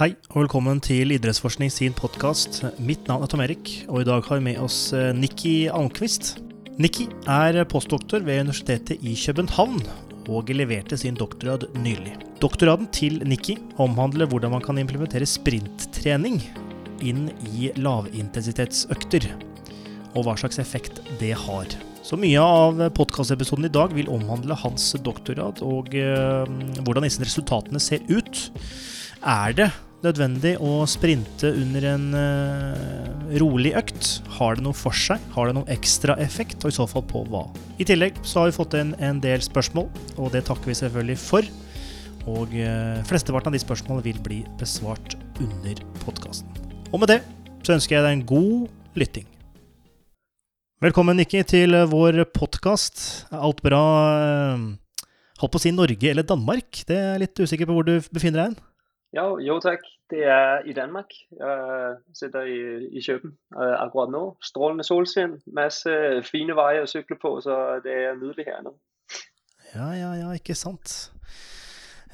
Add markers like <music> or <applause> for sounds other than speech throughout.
Hei, og velkommen til Idrettsforskning sin podkast. Mitt navn er Tom Erik, og i dag har vi med oss eh, Nikki Almqvist. Nikki er postdoktor ved Universitetet i København, og leverte sin doktorgrad nylig. Doktorgraden til Nikki omhandler hvordan man kan implementere sprinttrening inn i lavintensitetsøkter, og hva slags effekt det har. Så mye av podkastepisoden i dag vil omhandle hans doktorgrad og eh, hvordan disse resultatene ser ut. Er det nødvendig å sprinte under en uh, rolig økt? Har det noe for seg? Har det noen ekstra effekt, og i så fall på hva? I tillegg så har vi fått en, en del spørsmål, og det takker vi selvfølgelig for. Og uh, flesteparten av de spørsmålene vil bli besvart under podkasten. Og med det så ønsker jeg deg en god lytting. Velkommen, Nikki, til eh, vår podkast. Alt bra? eh, Holdt på å si Norge eller Danmark. Det er jeg litt usikker på hvor du befinner deg hen. Jo, jo tak. Det er i Danmark. Jeg sitter i, i Køben øh, akkurat nå. Strålende solskinn, masse fine veier å sykle på, så det er nydelig her nå. Ja, ja, ja, ikke sant.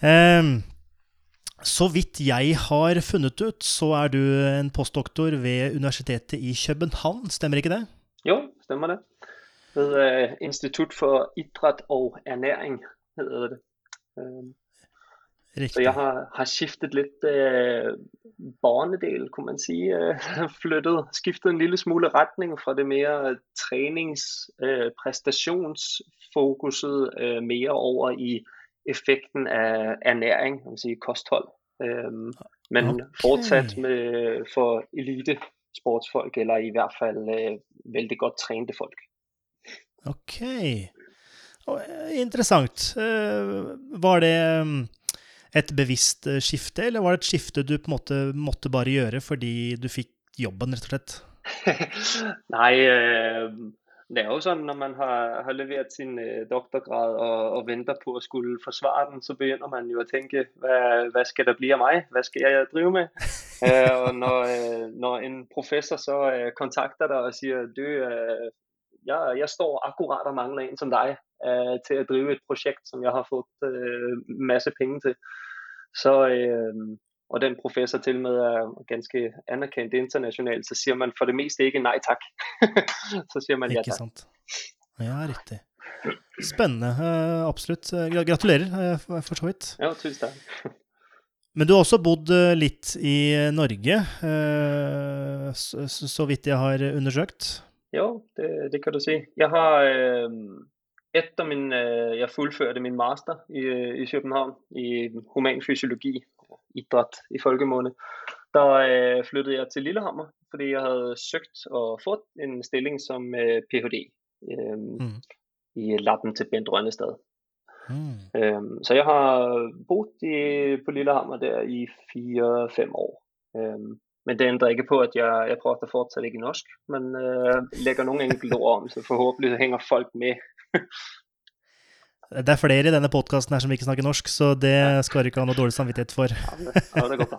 Ehm, så vidt jeg har funnet ut, så er du en postdoktor ved Universitetet i København, stemmer ikke det? Jo, stemmer det. Ved øh, Institut for idræt og ernæring hedder det. Øh, så jeg har, har skiftet litt øh, banedel, kunne man si. Øh, <laughs> flyttet, skiftet en lille smule retning fra det mer trenings-, øh, prestasjonsfokuset øh, mer over i effekten av ernæring, man si kosthold. Øhm, men Okay. fortsatt med, for elitesportsfolk, eller i hvert fall øh, veldig godt trente folk. Ok. Og, eh, Interessant. Eh, Var det mm, et bevisst eh, skifte, eller var det et skifte du på en måte måtte bare gjøre fordi du fikk jobben, rett og slett? <laughs> Nei, øh, det er jo sånn når man har, har levert sin øh, doktorgrad og, og venter på å skulle forsvare den, så begynner man jo å tenke hva, hva skal det bli av meg? Hva skal jeg drive med? <laughs> Eh, og når, når en professor så kontakter deg og sier du, ja, jeg står akkurat og mangler en som deg til å drive et prosjekt som jeg har fått masse penger til, så øh, og den professor til med er ganske anerkendt internasjonalt, så sier man for det meste ikke nei takk. <laughs> så sier man ja Ikke takk. sant? Ja, riktig. Spennende. eh, Absolutt. Eh, gra- Gratulerer, eh, for så vidt. Ja, tusen takk. Men du har også bodd litt i Norge, eh, så, så vidt jeg har undersøkt. Jo, det, det kan du si. Jeg har øh, etter min øh, Jeg fullførte min master i, øh, i København i humanfysiologi, idrett i folkemunne. Da øh, flyttet jeg til Lillehammer fordi jeg hadde søkt og fått en stilling som øh, ph.d. Øh, Mm. i laben til Bent Rønnestad. Mm. Øhm, så jeg har boet i, på Lillehammer der i fire-fem år. Øhm, men det ændrer ikke på, at jeg, jeg prater fortsatt ikke norsk, men øh, legger nogle enkelte ord om, så forhåbentlig hænger folk med. <laughs> Det er flere i denne podkasten her som ikke snakker norsk, så det skal du ikke ha noe dårlig samvittighet for. Ja, det, går bra.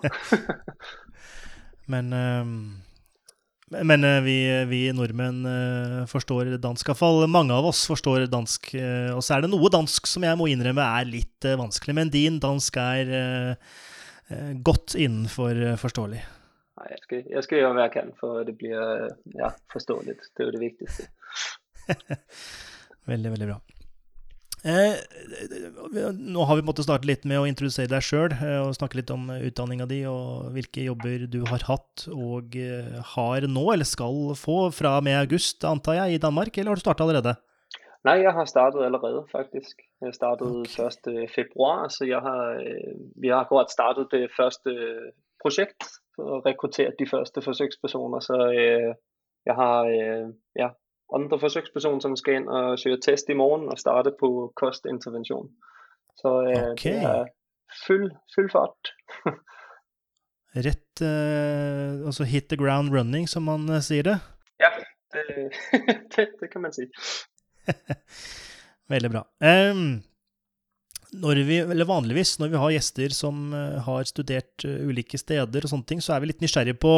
<laughs> Men, eh, men eh, vi, vi nordmenn eh, forstår dansk. Iallfall mange av oss forstår dansk. eh, Og så er det noe dansk som jeg må innrømme er litt vanskelig. Men din dansk er godt innenfor forståelig. Nej, jeg, skal, jeg skal gjøre, hvad jeg kan, for at det bliver øh, ja, forståeligt. Det er jo det vigtigste. <laughs> Veldig, veldig bra. Eh, nå har vi måttet starte litt med å introdusere deg sjøl eh, og snakke litt om utdanninga di og hvilke jobber du har hatt og eh, har nå, eller skal få fra og med august, antar jeg, i Danmark, eller har du starta allerede? Nej, jeg har startet allerede, faktisk. Jeg startede Okay. 1. februar, så jeg har, øh, vi har akkurat startet det første projekt og rekrutteret de første forsøgspersoner, så øh, jeg har ja, andre forsøgspersoner, som skal ind og søge test i morgen og starte på kostintervention. Så øh, Ok. det er fyld, fyld fart. <laughs> Rett eh, Altså hit the ground running, som man eh, sier det. Ja, det, <laughs> det, det kan man si. <laughs> Veldig bra. Em, når vi, eller vanligvis når vi har gjester som eh, har studert eh, ulike steder og sånne ting, så er vi litt nysgjerrige på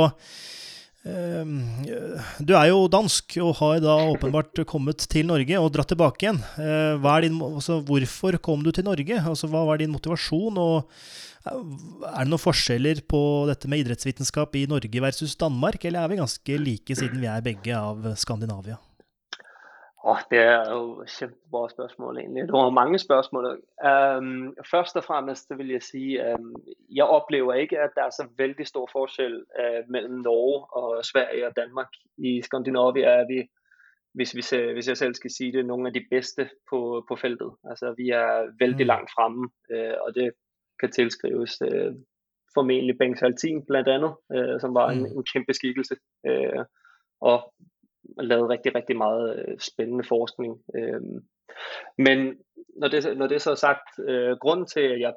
Ehm, eh, du er jo dansk og har da åpenbart kommet til Norge og dratt tilbake igjen. Eh, din, altså, hvorfor kom du til Norge? Altså, hva var din motivasjon? Og eh, er det noen forskjeller på dette med idrettsvitenskap i Norge versus Danmark, eller er vi ganske like siden vi er begge av Skandinavia? Oh, det er jo et kjempebra spørsmål, egentlig. Det var mange spørsmål. Um, først og fremmest så vil jeg si um, jeg opplever ikke at det er så veldig stor forskjell uh, mellom Norge og Sverige og Danmark. I Skandinavia er vi, hvis, vi ser, hvis jeg selv skal si det, noen av de beste på, på feltet. Altså, vi er veldig mm. langt fremme, uh, og det kan tilskrives uh, formentlig Bengt Saltin blandt andet, som var en, mm. en kæmpe skikkelse. og lavet rigtig, rigtig meget øh, spændende forskning. Øh, men når det, når det så er sagt, øh, grunden til, at jeg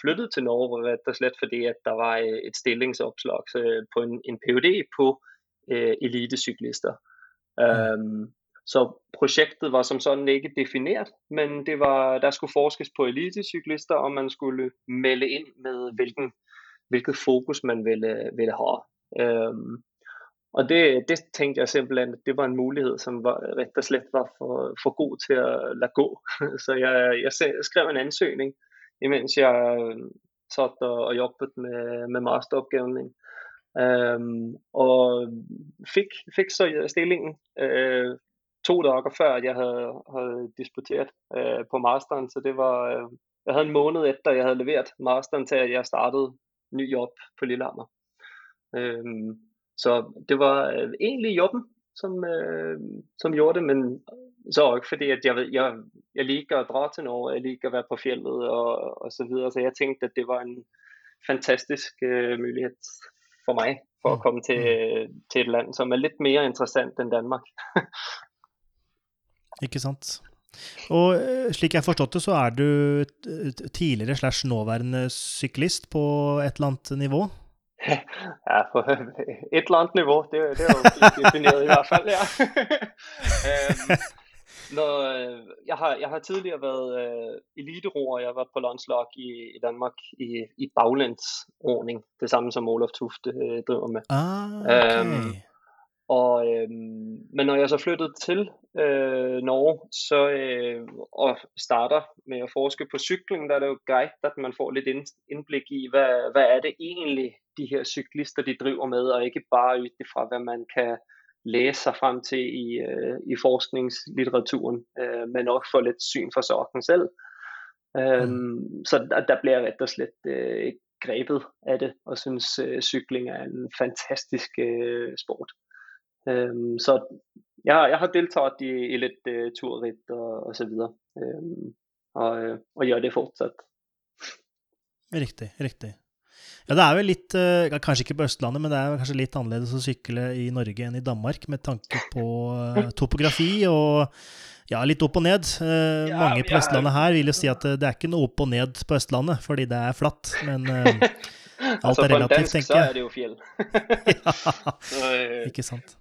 flyttede til Norge, var der slet fordi, at der var øh, et stillingsopslag øh, på en, en PhD på øh, elitecyklister. Mm. så projektet var som sådan ikke defineret, men det var, der skulle forskes på elitecyklister, og man skulle melde ind med, hvilken, hvilket fokus man ville, ville have. Øhm, og det, det tænkte jeg simpelthen, at det var en mulighed, som var, rett og var for, for god til at lade gå. <laughs> Så jeg, jeg skrev en ansøgning, imens jeg øh, satt og, og jobbet med, med masteropgaven. Øhm, og fik, fik så stillingen øh, to dage før, at jeg havde, havde disputeret øh, på masteren. Så det var, øh, jeg havde en måned efter, jeg havde leveret masteren til, at jeg startede ny job på Lillehammer. Øhm, så det var øh, egentlig jobben, som, øh, som gjorde det, men så også fordi, at jeg, jeg, jeg liker at dra til Norge, jeg liker at være på fjellet og, og så videre, så jeg tænkte, at det var en fantastisk øh, mulighed for mig, for at mm. komme til, mm. til et land, som er lidt mere interessant end Danmark. <laughs> Ikke sant. Og øh, slik jeg har forstått det, så er du tidligere slash nåværende syklist på et eller annet nivå? Ja, på <laughs> et eller andet niveau, det, det er jo defineret i hvert fald, ja. <laughs> øhm, når, øh, jeg, har, jeg har tidligere været øh, eliteroer, jeg har været på landslag i, i Danmark i, i baglandsordning, det samme som Olof Tufte øh, driver med. Ah, okay. øhm, og, øh, men når jeg så flyttede til øh, Norge så, øh, og starter med at forske på cykling, der er det jo greit at man får lidt indblik i, hvad, hvad er det egentlig, de her cyklister de driver med, og ikke bare ud fra, hvad man kan læse sig frem til i, øh, i forskningslitteraturen, øh, men også få lidt syn for sorgen selv. Øh, mm. Så der, der bliver jeg rett og slett øh, grebet af det, og synes øh, cykling er en fantastisk øh, sport. Øhm, så jeg, jeg har deltaget i, i lidt uh, turrit og, og så videre. Øhm, og, øh, og gjør det fortsatt. Riktig, riktig. Ja, det er vel litt, uh, kanskje ikke på Østlandet, men det er kanskje litt annerledes å sykle i Norge enn i Danmark, med tanke på uh, <laughs> topografi og ja, litt opp og ned. Mange på Østlandet her vil jo si at det er ikke noe opp og ned på Østlandet, fordi det er flatt. Men <laughs> alt altså, er relativt, tenker jeg. Så er det jo fjell. <laughs> ja, ikke sant.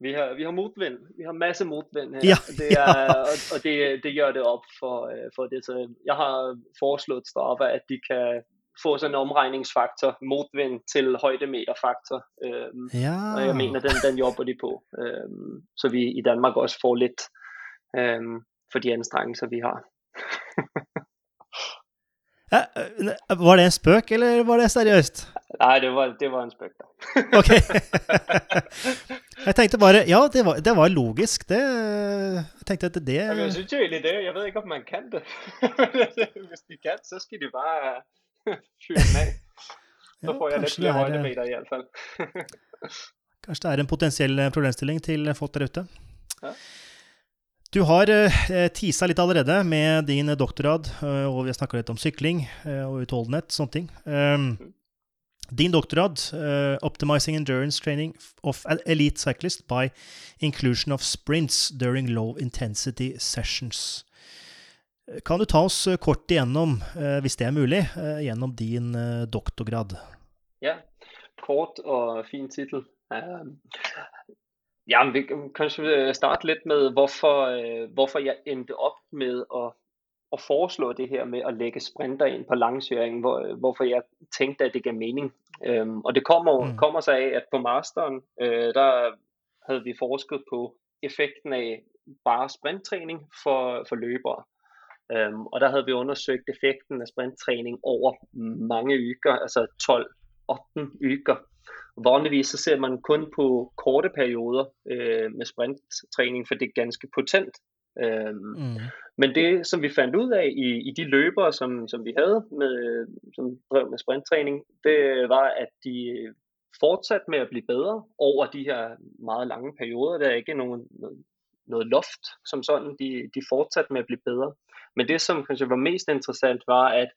Vi har, vi har modvind. Vi har masse modvind her. Ja, det er, ja. Og, og det, det gør det op for, øh, for det. Så jeg har foreslået Strava, at de kan få sådan en omregningsfaktor, modvind til højdemeterfaktor. Øhm, ja. Og jeg mener, den, den jobber de på. Øhm, så vi i Danmark også får lidt øhm, for de anstrengelser, vi har. <laughs> ja, øh, var det en spøk, eller var det seriøst? Nej, det var, det var en spøk, da. ok. <laughs> <laughs> Jeg tenkte bare Ja, det var, det var logisk, det. Jeg tenkte at det Jamen, Jeg synes jo egentlig det. Jeg vet ikke om man kan det. <laughs> Hvis de kan, så skal de bare <laughs> fyre den av. <laughs> Så får jeg litt flere høydemeter i alle fall. kanskje det er en potensiell problemstilling til folk der ute. Ja. Du har eh, tisa litt allerede med din doktorgrad, eh, og vi har snakka litt om sykling eh, og utholdenhet, sånne ting. Um, din doktorgrad, uh, 'Optimizing Endurance Training of Elite Cyclist by Inclusion of Sprints During Low Intensity Sessions'. Eh, kan du ta oss eh, kort igjennom, uh, hvis det er mulig, uh, gjennom din doktorgrad? Ja, kort og fin tittel. ja, vi kan kanskje starte litt med hvorfor, hvorfor jeg endte opp med å at foreslå det her med at lægge sprinter ind på langsøringen, hvor, hvorfor jeg tænkte, at det gav mening. Øhm, og det kommer, mm. kommer sig af, at på masteren, øh, der havde vi forsket på effekten af bare sprinttræning for, for løbere. Øhm, og der havde vi undersøgt effekten af sprinttræning over mange uger, altså 12-18 uger. Vanligvis så ser man kun på korte perioder øh, med sprinttræning, for det er ganske potent. Øhm, mm. Men det, som vi fandt ud af i, i de løbere, som, som vi havde, med, som drev med sprinttræning, det var, at de fortsat med at blive bedre over de her meget lange perioder. Der er ikke nogen, noget, noget loft som sådan. De, de fortsatte med at blive bedre. Men det, som kanskje var mest interessant, var, at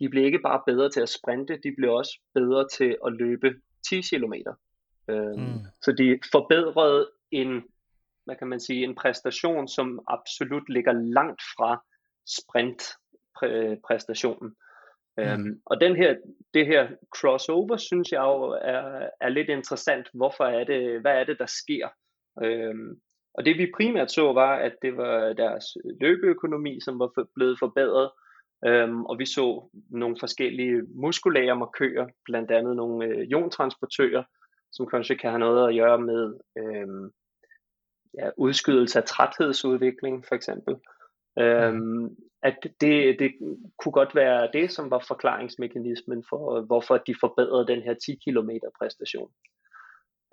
de blev ikke bare bedre til at sprinte, de blev også bedre til at løbe 10 km. Øhm, mm. Så de forbedrede en, hvad kan man sige, en præstation, som absolut ligger langt fra sprintpræstationen. Mm. Øhm, og den her, det her crossover, synes jeg jo er, er lidt interessant. Hvorfor er det, hvad er det, der sker? Øhm, og det vi primært så var, at det var deres løbeøkonomi, som var blevet forbedret, øhm, og vi så nogle forskellige muskulære markører, blandt andet nogle øh, iontransportører, som kanskje kan have noget at gøre med øhm, ja, udskydelse af træthedsudvikling for eksempel. Øhm, at det, det kunne godt være det, som var forklaringsmekanismen for, hvorfor de forbedrede den her 10 km præstation.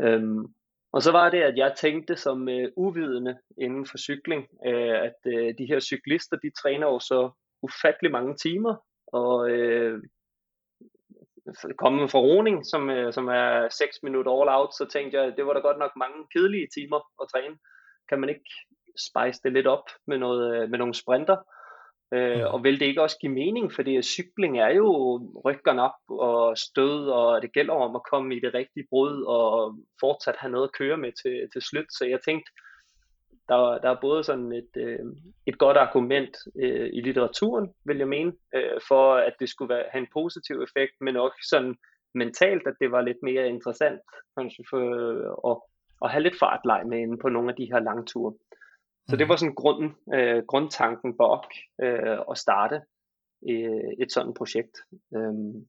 Øhm, og så var det, at jeg tænkte som øh, uvidende inden for cykling, øh, at øh, de her cyklister, de træner jo så ufattelig mange timer, og øh, kommet fra roning, som, øh, som er 6 minutter all out, så tænkte jeg, det var da godt nok mange kedelige timer at træne. Kan man ikke spice det lidt op med, noget, øh, med nogle sprinter? Øh, og vil det ikke også give mening, fordi cykling er jo rykkerne op og stød, og det gælder om at komme i det rigtige brud og fortsat have noget at køre med til, til slut. Så jeg tænkte, der, der er både sådan et, øh, et godt argument øh, i litteraturen, vil jeg mene, øh, for at det skulle være, have en positiv effekt, men også sådan mentalt, at det var lidt mere interessant kanskje for at, at have lidt fartleg med inde på nogle af de her langture. Så det mm. var sådan grunden, øh, grundtanken bag øh, at starte øh, et sådan projekt. Øhm,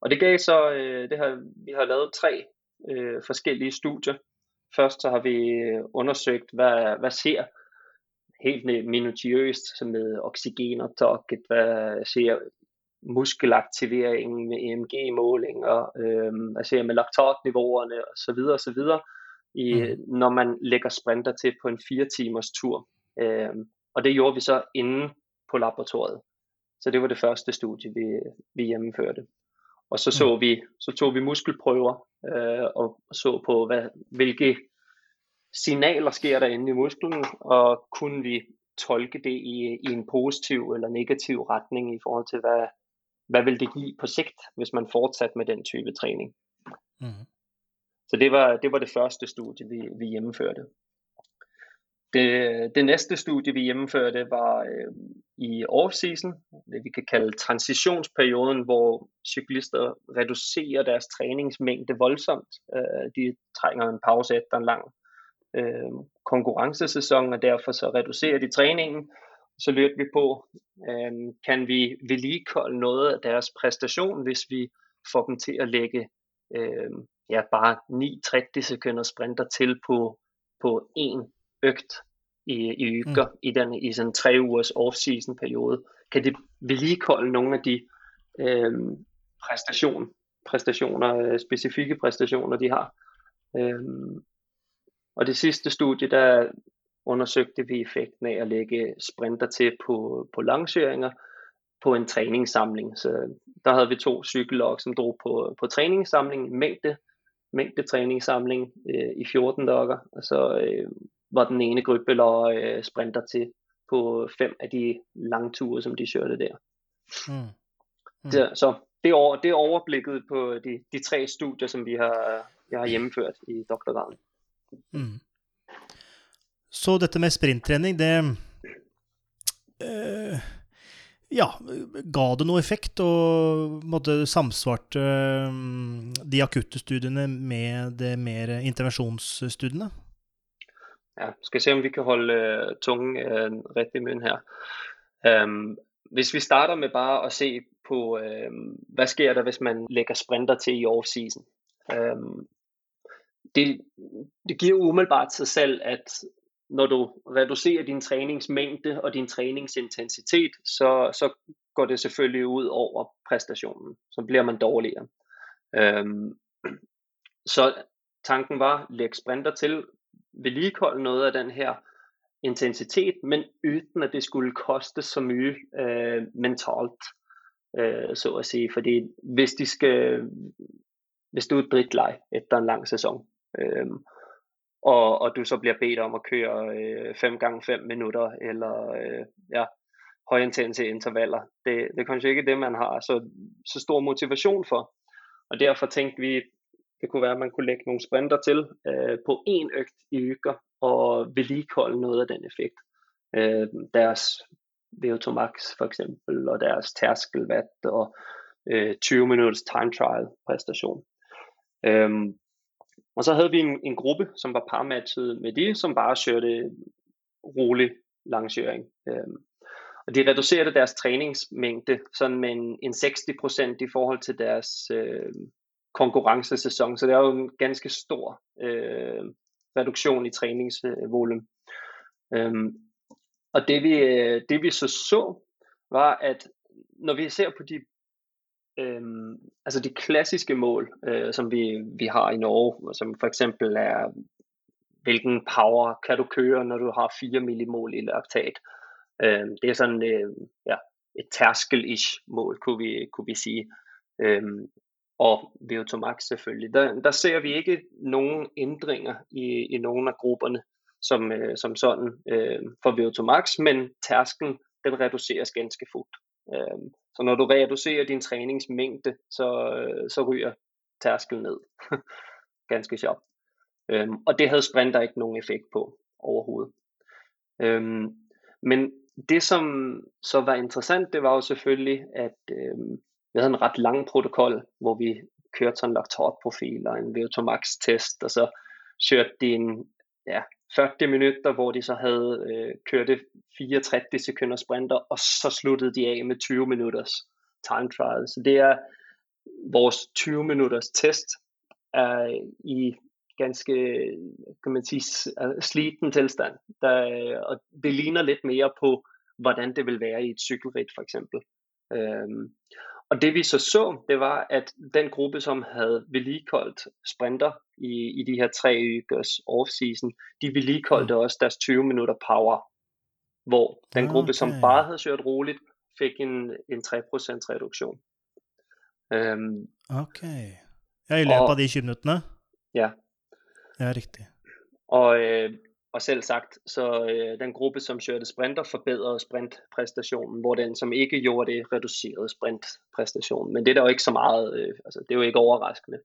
og det gav så, øh, det har, vi har lavet tre øh, forskellige studier. Først så har vi undersøgt, hvad, hvad ser helt minutiøst med oxygenoptaget, hvad ser muskelaktiveringen med EMG-målinger, øh, hvad ser med laktatniveauerne osv. osv i, mm. når man lægger sprinter til på en fire timers tur. Øh, og det gjorde vi så inde på laboratoriet. Så det var det første studie, vi, vi gennemførte. Og så, så, mm. vi, så tog vi muskelprøver øh, og så på, hvad, hvilke signaler sker der inde i musklen, og kunne vi tolke det i, i en positiv eller negativ retning i forhold til, hvad, hvad vil det give på sigt, hvis man fortsat med den type træning. Mm. Så det var, det var det første studie, vi, vi gennemførte. Det, det næste studie, vi gennemførte, var øh, i off-season, det vi kan kalde transitionsperioden, hvor cyklister reducerer deres træningsmængde voldsomt. Øh, de trænger en pause efter en lang øh, konkurrencesæson, og derfor så reducerer de træningen. Så lørte vi på, øh, kan vi vedligeholde noget af deres præstation, hvis vi får dem til at lægge øh, ja, bare 9-30 sekunder sprinter til på, på en øgt i, i uger mm. i, den, i sådan tre ugers off-season periode. Kan det vedligeholde nogle af de øh, præstation, præstationer, øh, specifikke præstationer, de har. Øh, og det sidste studie, der undersøgte vi effekten af at lægge sprinter til på, på langsøringer, på en træningssamling. Så der havde vi to cykellog, som drog på, på træningssamling, mængde, mængde træningssamling øh, i 14 dage, og så øh, var den ene gruppe lå øh, sprinter til på fem af de lange ture, som de kørte der. Mm. Mm. Så, så det, over, det er overblikket på de, de tre studier, som vi har, jeg har gennemført i doktorgraden. Mm. Så dette med sprinttræning, det øh, ja, ga det noe effekt, og måtte samsvarte mm, de akutte studiene med de mer intervensjonsstudiene? Ja, skal se om vi kan holde øh, tungen øh, rett i munden her. Øhm, hvis vi starter med bare at se på, øh, hvad sker der, hvis man lægger sprinter til i off-season. Øhm, det, det giver umiddelbart sig selv, at når du reducerer din træningsmængde og din træningsintensitet, så, så går det selvfølgelig ud over præstationen. Så bliver man dårligere. Øhm, så tanken var, læg sprinter til, vedligeholde noget af den her intensitet, men uden at det skulle koste så mye øh, mentalt, øh, så at sige. Fordi hvis de skal, hvis du er dritleg efter en lang sæson, øh, og, og du så bliver bedt om at køre øh, 5 gange 5 minutter, eller øh, ja, højintense intervaller. Det, det er kanskje ikke det, man har så, så stor motivation for. Og derfor tænkte vi, det kunne være, at man kunne lægge nogle sprinter til øh, på en økt i uger, og vedligeholde noget af den effekt. Øh, deres VO2 max for eksempel, og deres tærskelvat, og øh, 20 minutters time trial præstation. Øh, og så havde vi en, en gruppe, som var parmatchet med de, som bare kørte rolig langsøring. Øh, og de reducerede deres træningsmængde sådan med en, en 60% i forhold til deres øh, konkurrencesæson. Så det er jo en ganske stor øh, reduktion i træningsvolum. Øhm, og det vi, øh, det vi så så, var at når vi ser på de øhm, altså de klassiske mål, øh, som vi, vi har i Norge, som for eksempel er, hvilken power kan du køre, når du har 4 millimol i laktat. Øhm, det er sådan øh, ja, et tærskel-ish mål, kunne vi, kunne vi sige. Øhm, og Veotomax selvfølgelig. Der, der ser vi ikke nogen ændringer i, i nogen af grupperne som, øh, som sådan øh, for Veotomax, men tærsken den reduceres ganske fuldt. Øh, så når du reducerer din træningsmængde, så, øh, så ryger tærskel ned. <laughs> ganske sjovt. Øhm, og det havde sprinter ikke nogen effekt på overhovedet. Øhm, men det som så var interessant, det var jo selvfølgelig, at øhm, vi havde en ret lang protokol, hvor vi kørte sådan en laktatprofil og en VO2 max test, og så kørte de en ja, 40 minutter, hvor de så havde øh, kørt 34 sekunder sprinter, og så sluttede de af med 20 minutters time trial. Så det er vores 20 minutters test er i ganske, kan man sige, øh, sliten tilstand. Der, øh, og det ligner lidt mere på, hvordan det vil være i et cykelrit for eksempel. Øhm, og det vi så så, det var, at den gruppe, som havde vedligeholdt sprinter i, i de her tre ugers off-season, de vedligeholdte mm. også deres 20 minutter power. Hvor den okay. gruppe, som bare havde kørt roligt, fik en, en 3% reduktion. Um, okay. Ja, i løbet af de 20 minutterne? Ja. Ja, rigtigt. Og, øh, og selv sagt, så øh, den gruppe, som kørte sprinter, forbedrede sprintpræstationen, hvor den, som ikke gjorde det, reducerede sprintpræstationen. Men det er der jo ikke så meget, øh, altså det er jo ikke overraskende.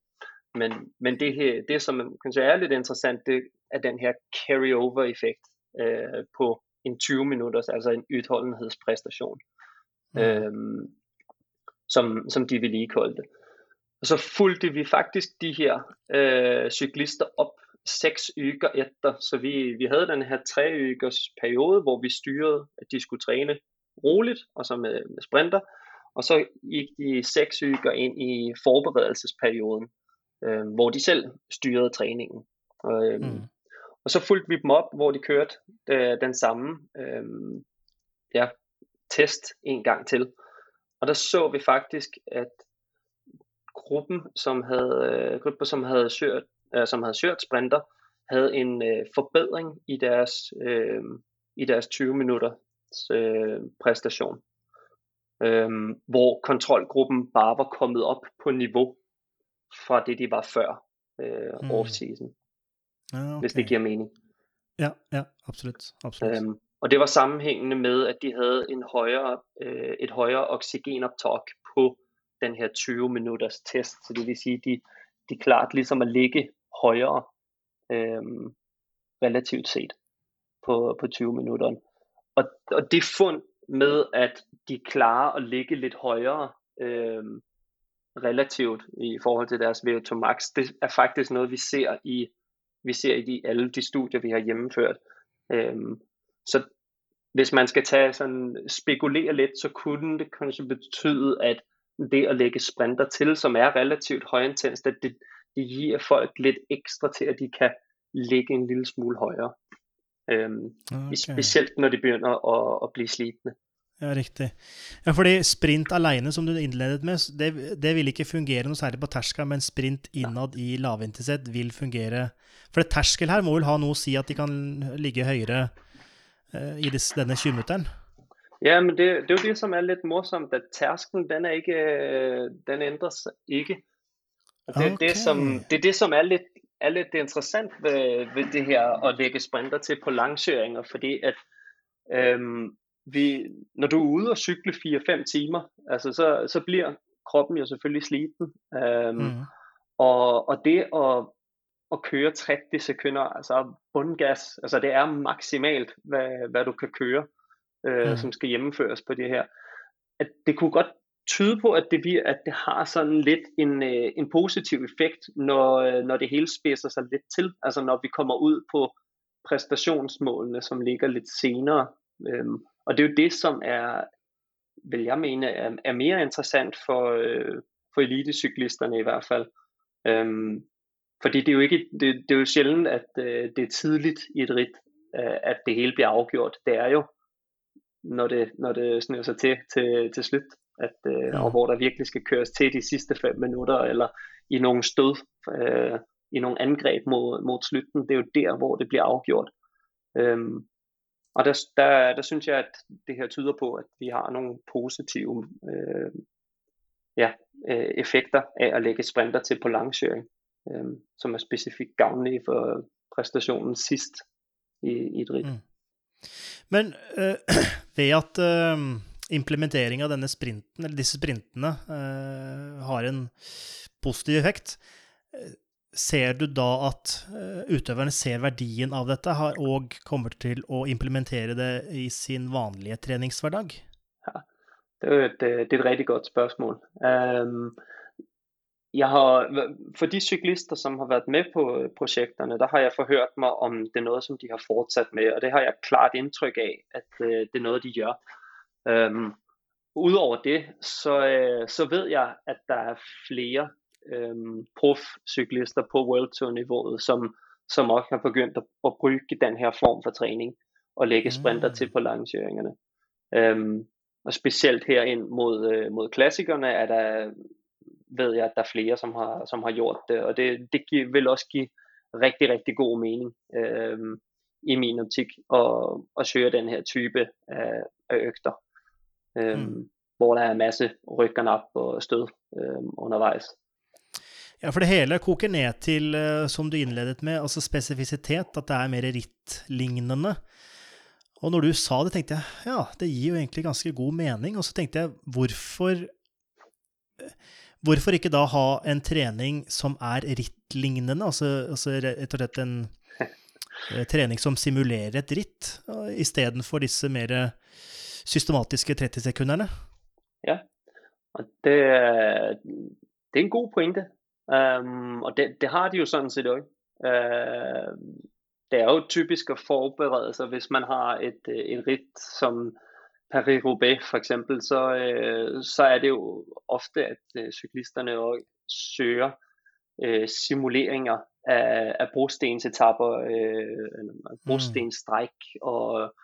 Men, men det, her, det, som kan er lidt interessant, det er den her carry-over-effekt øh, på en 20 minutters, altså en udholdenhedspræstation, mm. øh, som, som de vedligeholdte. Og så fulgte vi faktisk de her øh, cyklister op seks uger efter, så vi, vi havde den her tre ugers periode, hvor vi styrede, at de skulle træne roligt, og så med, med sprinter, og så gik de seks uger ind i forberedelsesperioden, øh, hvor de selv styrede træningen. Og, øh, mm. og så fulgte vi dem op, hvor de kørte øh, den samme øh, ja, test en gang til. Og der så vi faktisk, at gruppen, som havde, øh, gruppen, som havde søgt øh, som havde søgt sprinter, havde en øh, forbedring i deres, øh, i deres 20 minutter øh, præstation. Øh, hvor kontrolgruppen bare var kommet op på niveau fra det, de var før øh, mm. off-season. Ja, okay. Hvis det giver mening. Ja, ja, absolut. absolut. Øhm, og det var sammenhængende med, at de havde en højere, øh, et højere oxygenoptag på den her 20 minutters test. Så det vil sige, at de, de klart ligesom at ligge højere øh, relativt set på, på 20 minutter. Og, og det fund med, at de klarer at ligge lidt højere øh, relativt i forhold til deres VO2 max, det er faktisk noget, vi ser i vi ser i de, alle de studier, vi har gennemført. Øh, så hvis man skal tage sådan, spekulere lidt, så kunne det kanskje betyde, at det at lægge sprinter til, som er relativt højintens, at det, det giver folk lidt ekstra til, at de kan ligge en lille smule højere. Øhm, okay. Specielt når de begynder at, at blive slitne. Ja, riktig. Ja, fordi sprint alene, som du innledet med, det, det vil ikke fungere noe særlig på terskel, men sprint innad i lavintensitet vil fungere. For det terskel her må vel ha noe å si at de kan ligge høyere uh, i des, denne 20-minutteren? Ja, men det, det er jo det, som er litt morsomt, at terskelen, den, er ikke, den ændres ikke. Og det, okay. det, som, det er det, som er litt, er litt interessant ved, ved det her å legge sprinter til på langkjøringer, fordi at øhm, vi, når du er ude og cykle 4-5 timer, altså så, så bliver kroppen jo selvfølgelig sliten. Øhm, mm. og, og det at, at køre 30 sekunder, altså bundgas, altså det er maksimalt, hvad, hvad du kan køre, øh, mm. som skal gennemføres på det her. At det kunne godt tyde på, at det, at det har sådan lidt en, øh, en positiv effekt, når, øh, når det hele spidser sig lidt til. Altså når vi kommer ud på præstationsmålene, som ligger lidt senere. Øhm, og det er jo det, som er, vil jeg mene, er, er mere interessant for, øh, for elitecyklisterne i hvert fald. Øhm, fordi det er jo ikke, det, det er jo sjældent, at øh, det er tidligt i et rit, øh, at det hele bliver afgjort. Det er jo, når det, når det snører sig til, til, til slut, at, øh, ja. og hvor der virkelig skal køres til de sidste fem minutter, eller i nogle stød, øh, i nogle angreb mod, mod slutten. Det er jo der, hvor det bliver afgjort. Øhm, og der, der, der synes jeg, at det her tyder på, at vi har nogle positive øh, ja, øh, effekter af at lægge sprinter til på langkøring, øh, som er specifikt gavnlige for præstationen sidst i, i et rit. Mm. Men øh, <clears throat> ved at øh, implementering av denne sprinten, eller disse sprintene eh, har en positiv effekt, eh, Ser du da at uh, utøverne ser verdien av dette har, og kommer til å implementere det i sin vanlige treningshverdag? Ja, det er et, eh, det er et rigtig godt spørsmål. Um, øhm, jeg har, for de cyklister, som har været med på prosjektene, projekterne, der har jeg forhørt mig, om det er noget, som de har fortsat med, og det har jeg klart indtryk af, at øh, det er noget, de gør. Um, Udover det, så, uh, så ved jeg, at der er flere øhm, prof-cyklister på World Tour-niveauet, som, som også har begyndt at, at bruge den her form for træning og lægge sprinter mm. til på langkøringerne. Øhm, og specielt her ind mod, øh, mod klassikerne er der, ved jeg, at der er flere, som har, som har gjort det, og det, det giver, vil også give rigtig, rigtig god mening øhm, i min optik at, at søge den her type af, af øgter, øhm, mm. hvor der er en masse rykkerne op og stød øhm, undervejs. Ja, for det hele koker ned til, eh, som du innledet med, altså spesifisitet, at det er mer rittlignende. Og når du sa det, tenkte jeg ja, det gir jo egentlig ganske god mening. Og så tenkte jeg hvorfor Hvorfor ikke da ha en trening som er rittlignende, altså, altså rett og slett en <laughs> eh, trening som simulerer et ritt, istedenfor disse mer systematiske 30-sekunderne? Ja, og det, det er en god pointe. Um, og det, det har de jo sådan set også. Uh, det er jo typisk at forberede sig, hvis man har et, øh, et rit som Paris-Roubaix for eksempel, så, uh, så er det jo ofte, at uh, cyklisterne også søger uh, simuleringer af, af brostensetapper, brostenstræk, mm. og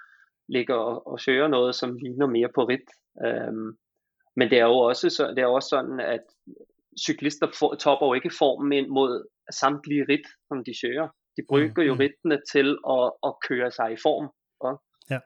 ligger og, og søger noget, som ligner mere på rit. Um, men det er jo også, så, det er også sådan, at cyklister for, topper jo ikke formen ind mod samtlige rit, som de søger. De bruger mm, jo mm. ridtene til at, at køre sig i form. Og, ja.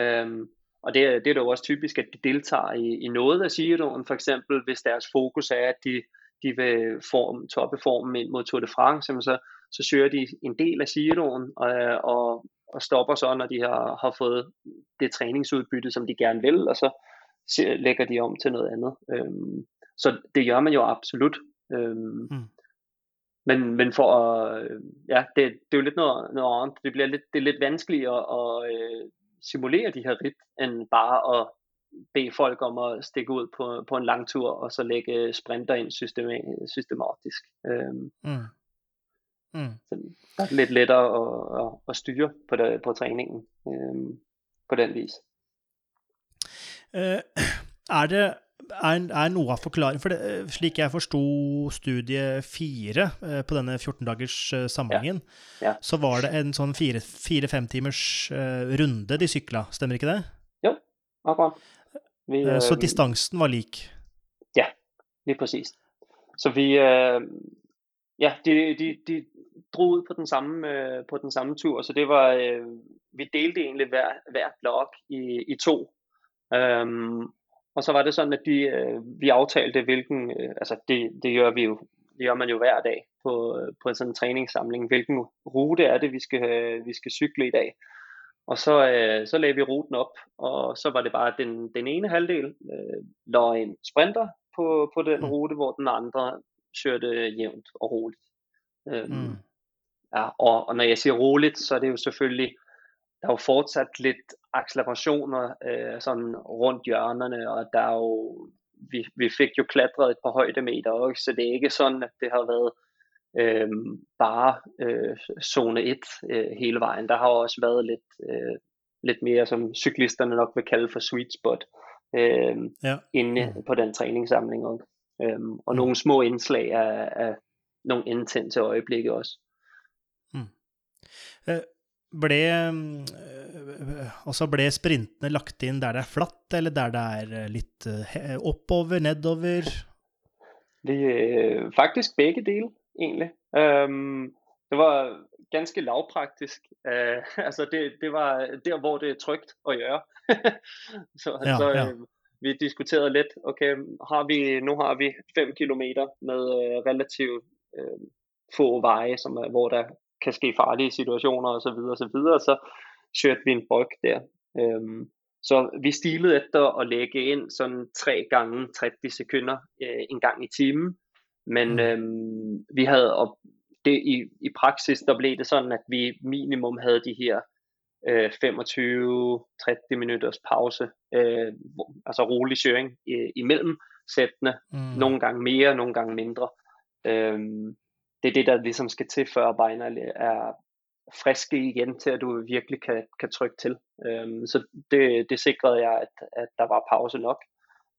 øhm, og det, det er jo også typisk, at de deltager i, i noget af Giroen, for eksempel hvis deres fokus er, at de, de vil form, toppe formen ind mod Tour de France, så, så søger de en del af Giroen, og, og, og stopper så, når de har, har fået det træningsudbytte, som de gerne vil, og så lægger de om til noget andet. Øhm, så det gør man jo absolut. Øhm, mm. men, men for at, ja, det, det er jo lidt noget, noget andet. Det bliver lidt, det er lidt vanskeligt at, at øh, simulere de her rit, end bare at bede folk om at stikke ud på, på en lang tur, og så lægge sprinter ind systematisk. Øhm, mm. Mm. Så det er lidt lettere at, at, at styre på, det, på træningen øhm, på den vis. Eh, er det er, er noe av forklaringen For det, eh, slik jeg forsto studie fire eh, på denne 14-dagers samlingen, Ja. Ja. så var det en sånn fire-fem timers uh, runde de sykla, stemmer ikke det? Jo, akkurat. Vi, Eh, Så øh, distansen var lik. Lige præcis. Så vi, øh, ja, de, de, de drog ud på den samme, øh, på den samme tur, så det var, øh, vi delte egentlig hver, hver blok i, i to. Øhm, og så var det sådan, at de, øh, vi aftalte, hvilken, øh, altså det, det gør vi jo, det gør man jo hver dag på, øh, på sådan en træningssamling, hvilken rute er det, vi skal, øh, vi skal cykle i dag. Og så, øh, så lagde vi ruten op, og så var det bare den, den ene halvdel øh, lå en sprinter på, på den Mm. rute, hvor den andre kørte jævnt og roligt. Øhm, Mm. Ja, og, og når jeg siger roligt, så er det jo selvfølgelig, der er jo fortsat lidt accelerationer øh, sådan rundt hjørnerne, og der er jo, vi, vi fik jo klatret et par højdemeter også, så det er ikke sådan, at det har været øh, bare øh, zone 1 øh, hele vejen. Der har også været lidt, øh, lidt mere, som cyklisterne nok vil kalde for sweet spot, øh, Ja. inde på den træningssamling også. Øhm, og Mm. nogle små indslag af, af nogle intense øjeblikke også. Ble, eh, altså ble sprintene lagt inn der det er flatt, eller der det er eh, litt eh, oppover, nedover? Det er faktisk begge dele, egentlig. Øhm, det var ganske lavpraktisk. Øh, <laughs> altså det, det var der, hvor det er trygt at gøre. <laughs> så Ja, så ja. øh, vi diskuterede lidt, okay, har vi, nu har vi 5 kilometer med øh, relativt øh, få veje, som er, hvor der kan ske farlige situationer og så videre og så videre, så kørte vi en bryg der. Øhm, så vi stilede efter at lægge ind sådan 3 gange 30 sekunder øh, en gang i timen, men Mm. øhm, vi havde, og det i, i praksis, der blev det sådan, at vi minimum havde de her øh, 25-30 minutters pause, øh, altså rolig køring øh, imellem sættene, Mm. nogle gange mere, nogle gange mindre. Øhm, det er det, der ligesom skal til, før benene er friske igen til, at du virkelig kan, kan trykke til. Øhm, så det, det sikrede jeg, at, at der var pause nok.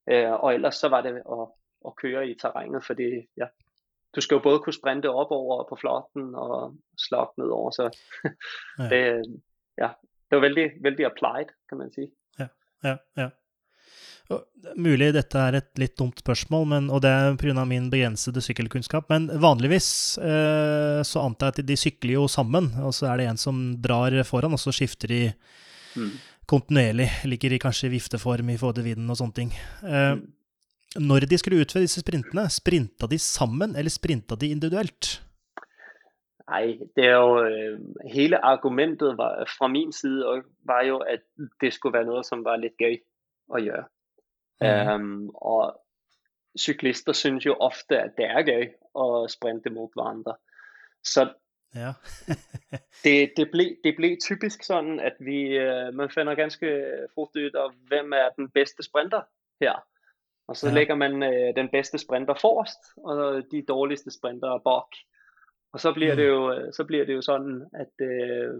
Øh, og ellers så var det at, at køre i terrænet, fordi ja, du skal jo både kunne sprinte op over på flotten og slå ned over, så Ja. <laughs> det, ja, det var vældig, vældig applied, kan man sige. Ja, ja. Og, mulig dette er et litt dumt spørsmål, men, og det er pga. min begrensede sykkelkunnskap, men vanligvis eh, så antar jeg at de sykler jo sammen, og så er det en som drar foran, og så skifter de Mm. kontinuerlig, ligger i kanskje vifteform i forhold til vinden og sånne ting. Eh, Mm. Når de skulle utføre disse sprintene, sprinta de sammen, eller sprinta de individuelt? Nej, det er jo øh, hele argumentet var, fra min side var jo, at det skulle være noget, som var lidt gøy at gøre. Mhm. Um, og cyklister synes jo ofte, at det er gøy at sprinte mod hverandre. Så Ja. <laughs> det, det, blev, det blev typisk sådan, at vi, øh, man finder ganske fort ud af, hvem er den bedste sprinter her. Og så Ja. lægger man øh, den bedste sprinter forrest, og de dårligste sprinter bak. Og så bliver, Mm. det jo, øh, så bliver det jo sådan, at øh,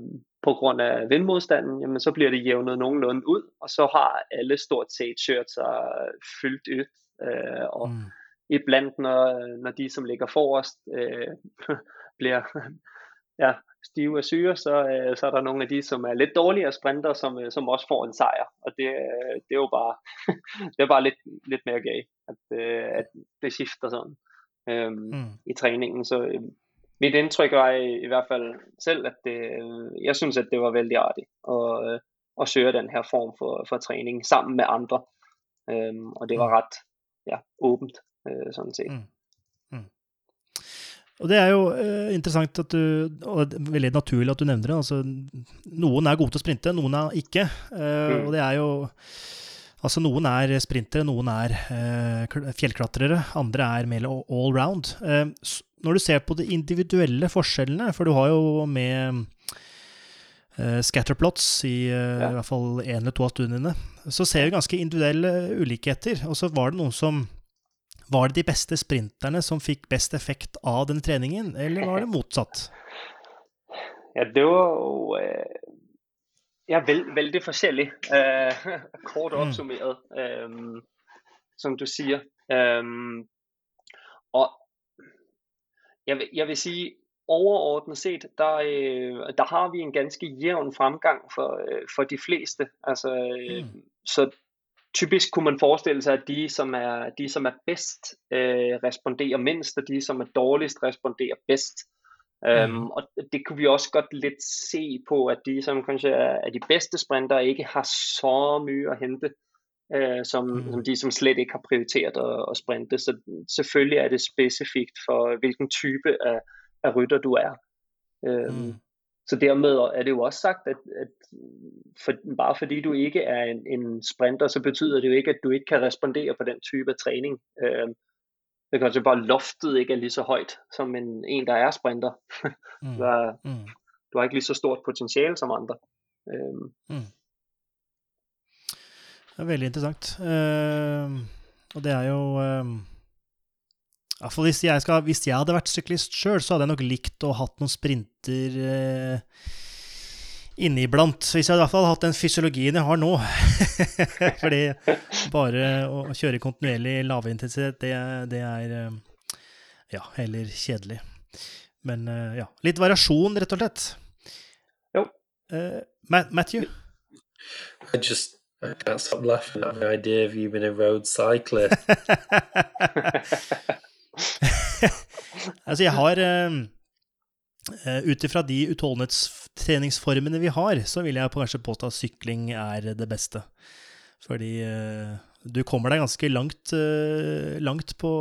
på grund af vindmodstanden, jamen, så bliver det jævnet nogenlunde ud, og så har alle stort set kørt sig fyldt ud. Øh, og Mm. iblandt, når, når de, som ligger forrest, øh, <laughs> bliver ja, stive af syre, så, øh, så er der nogle af de, som er lidt dårligere sprinter, som, øh, som også får en sejr. Og det, øh, det er jo bare, <laughs> det er bare lidt, lidt mere gay, at, øh, at det skifter sådan øhm, Mm. i træningen. Så øh, mit indtryk var i, i hvert fald selv, at det, jeg synes, at det var vældig artigt at, øh, at søge den her form for, for træning sammen med andre. Øhm, og det var Mm. ret ja, åbent, øh, sådan set. Mm. Mm. Og det er jo eh, interessant at du, og veldig naturlig at du nevner det. altså Noen er gode til å sprinte, noen er ikke. Eh, Mm. Og det er jo Altså Noen er sprintere, noen er eh, kl- fjellklatrere, andre er mer all round. Eh, når du ser på de individuelle forskjellene, for du har jo med eh, scatterplots i eh, Ja. i hvert fall én eller to av studiene, så ser vi ganske individuelle ulikheter. Og så var det noen som Var det de beste sprinterne som fikk best effekt av den treningen, eller var det motsatt? Ja, det var øh, er vel, vældig forskellig, øh, <laughs> kort mm. opsummeret, øh, som du siger. Øh, og jeg vil, jeg vil sige, overordnet set, der, øh, der har vi en ganske jævn fremgang for, øh, for de fleste. Altså, øh, mm. Så typisk kunne man forestille sig, at de, som er, de, som er bedst, øh, responderer mindst, og de, som er dårligst, responderer bedst. Øhm, mm. Um, og det kunne vi også godt lidt se på, at de, som kanskje er, er de bedste sprinter, ikke har så mye at hente, øh, som, mm. som de, som slet ikke har prioriteret at, at sprinte. Så selvfølgelig er det specifikt for, hvilken type af, af rytter du er. Um, mm. Så dermed er det jo også sagt, at, at for, bare fordi du ikke er en, en sprinter, så betyder det jo ikke, at du ikke kan respondere på den type af træning. Øh, det kan altså bare loftet ikke er lige så højt som en, en der er sprinter. <laughs> mm. du, er, mm. du har ikke lige så stort potentiale som andre. Øh. Mm. Det er veldig interessant. Uh, og det er jo uh Iallfall hvis, jeg skal, hvis jeg hadde vært syklist sjøl, så hadde jeg nok likt å hatt noen sprinter eh, inniblant. Hvis jeg i hvert fall hadde hatt den fysiologien jeg har nå. <laughs> Fordi bare å kjøre kontinuerlig lavintensitet, det, det er ja, heller kjedelig. Men ja, litt variasjon, rett og slett. Jo. Uh, Matthew? I just I can't stop laughing at the idea of you being a road cyclist. <laughs> <laughs> altså, jeg har uh, Ut ifra de utholdenhetstreningsformene vi har, så vil jeg kanskje påstå at sykling er det beste. Fordi uh, du kommer deg ganske langt, uh, langt på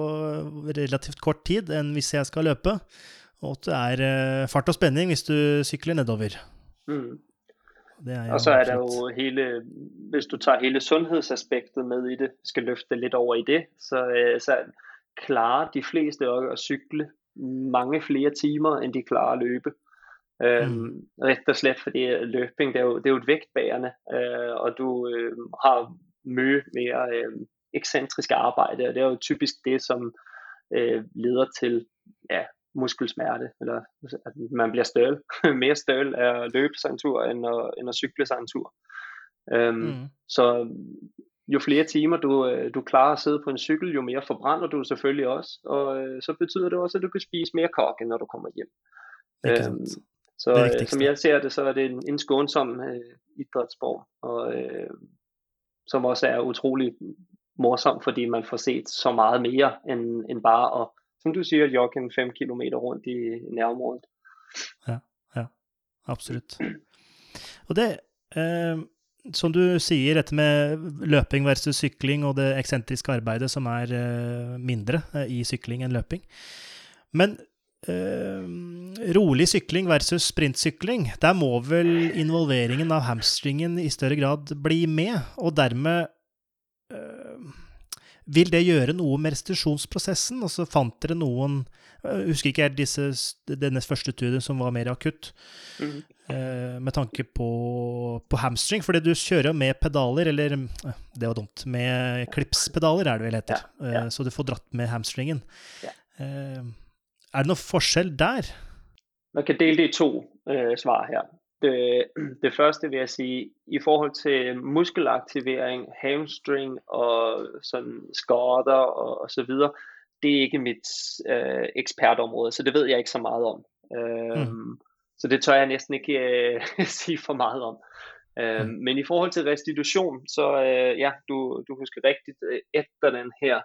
relativt kort tid enn hvis jeg skal løpe. Og at det er fart og spenning hvis du sykler nedover. Mm. Og så er det jo hele, hvis du tager hele sundhedsaspektet med i det, skal løfte lidt over i det, så, så klarer de fleste at cykle mange flere timer, end de klarer at løbe. Øhm, mm. Øhm, rett og slett fordi løping det er jo, det er jo et vektbærende, øh, og du øh, har mye mere øh, ekscentrisk arbejde, og det er jo typisk det, som øh, leder til ja, muskelsmerte, eller at man bliver støl. <laughs> mere støl af at løbe sig en tur, end at, end at cykle sig en tur. Øhm, mm. Så jo flere timer du, øh, du klarer at sidde på en cykel, jo mere forbrænder du selvfølgelig også, og øh, så betyder det også, at du kan spise mere kokke, når du kommer hjem. Øhm, så øh, som jeg ser det, så er det en, en skånsom øh, idrætsform, og øh, som også er utrolig morsom, fordi man får set så meget mere, end, end bare at, som du siger, jogge en 5 km rundt i nærområdet. Ja, ja, absolut. Og det, eh, som du sier, dette med løping versus sykling og det eksentriske arbeidet som er eh, mindre eh, i sykling enn løping. Men eh, rolig sykling versus sprintsykling, der må vel involveringen av hamstringen i større grad bli med, og dermed vil det gjøre noe med restitusjonsprosessen? Og så fant dere noen Jeg husker ikke disse, denne første studien som var mer akutt. Mm. Eh, med tanke på, på, hamstring, fordi du kjører med pedaler, eller eh, det var dumt, med klipspedaler er det vel heter. Ja, ja. Så du får dratt med hamstringen. Ja. Eh, er det noe forskjell der? Man kan dele det i to uh, svar her. Det, det første vil jeg sige, i forhold til muskelaktivering, hamstring og sådan skader og, og så videre, det er ikke mit øh, ekspertområde, så det ved jeg ikke så meget om. Øh, mm. Så det tør jeg næsten ikke øh, <laughs> sige for meget om. Øh, mm. Men i forhold til restitution, så øh, ja, du, du husker rigtigt, øh, efter den her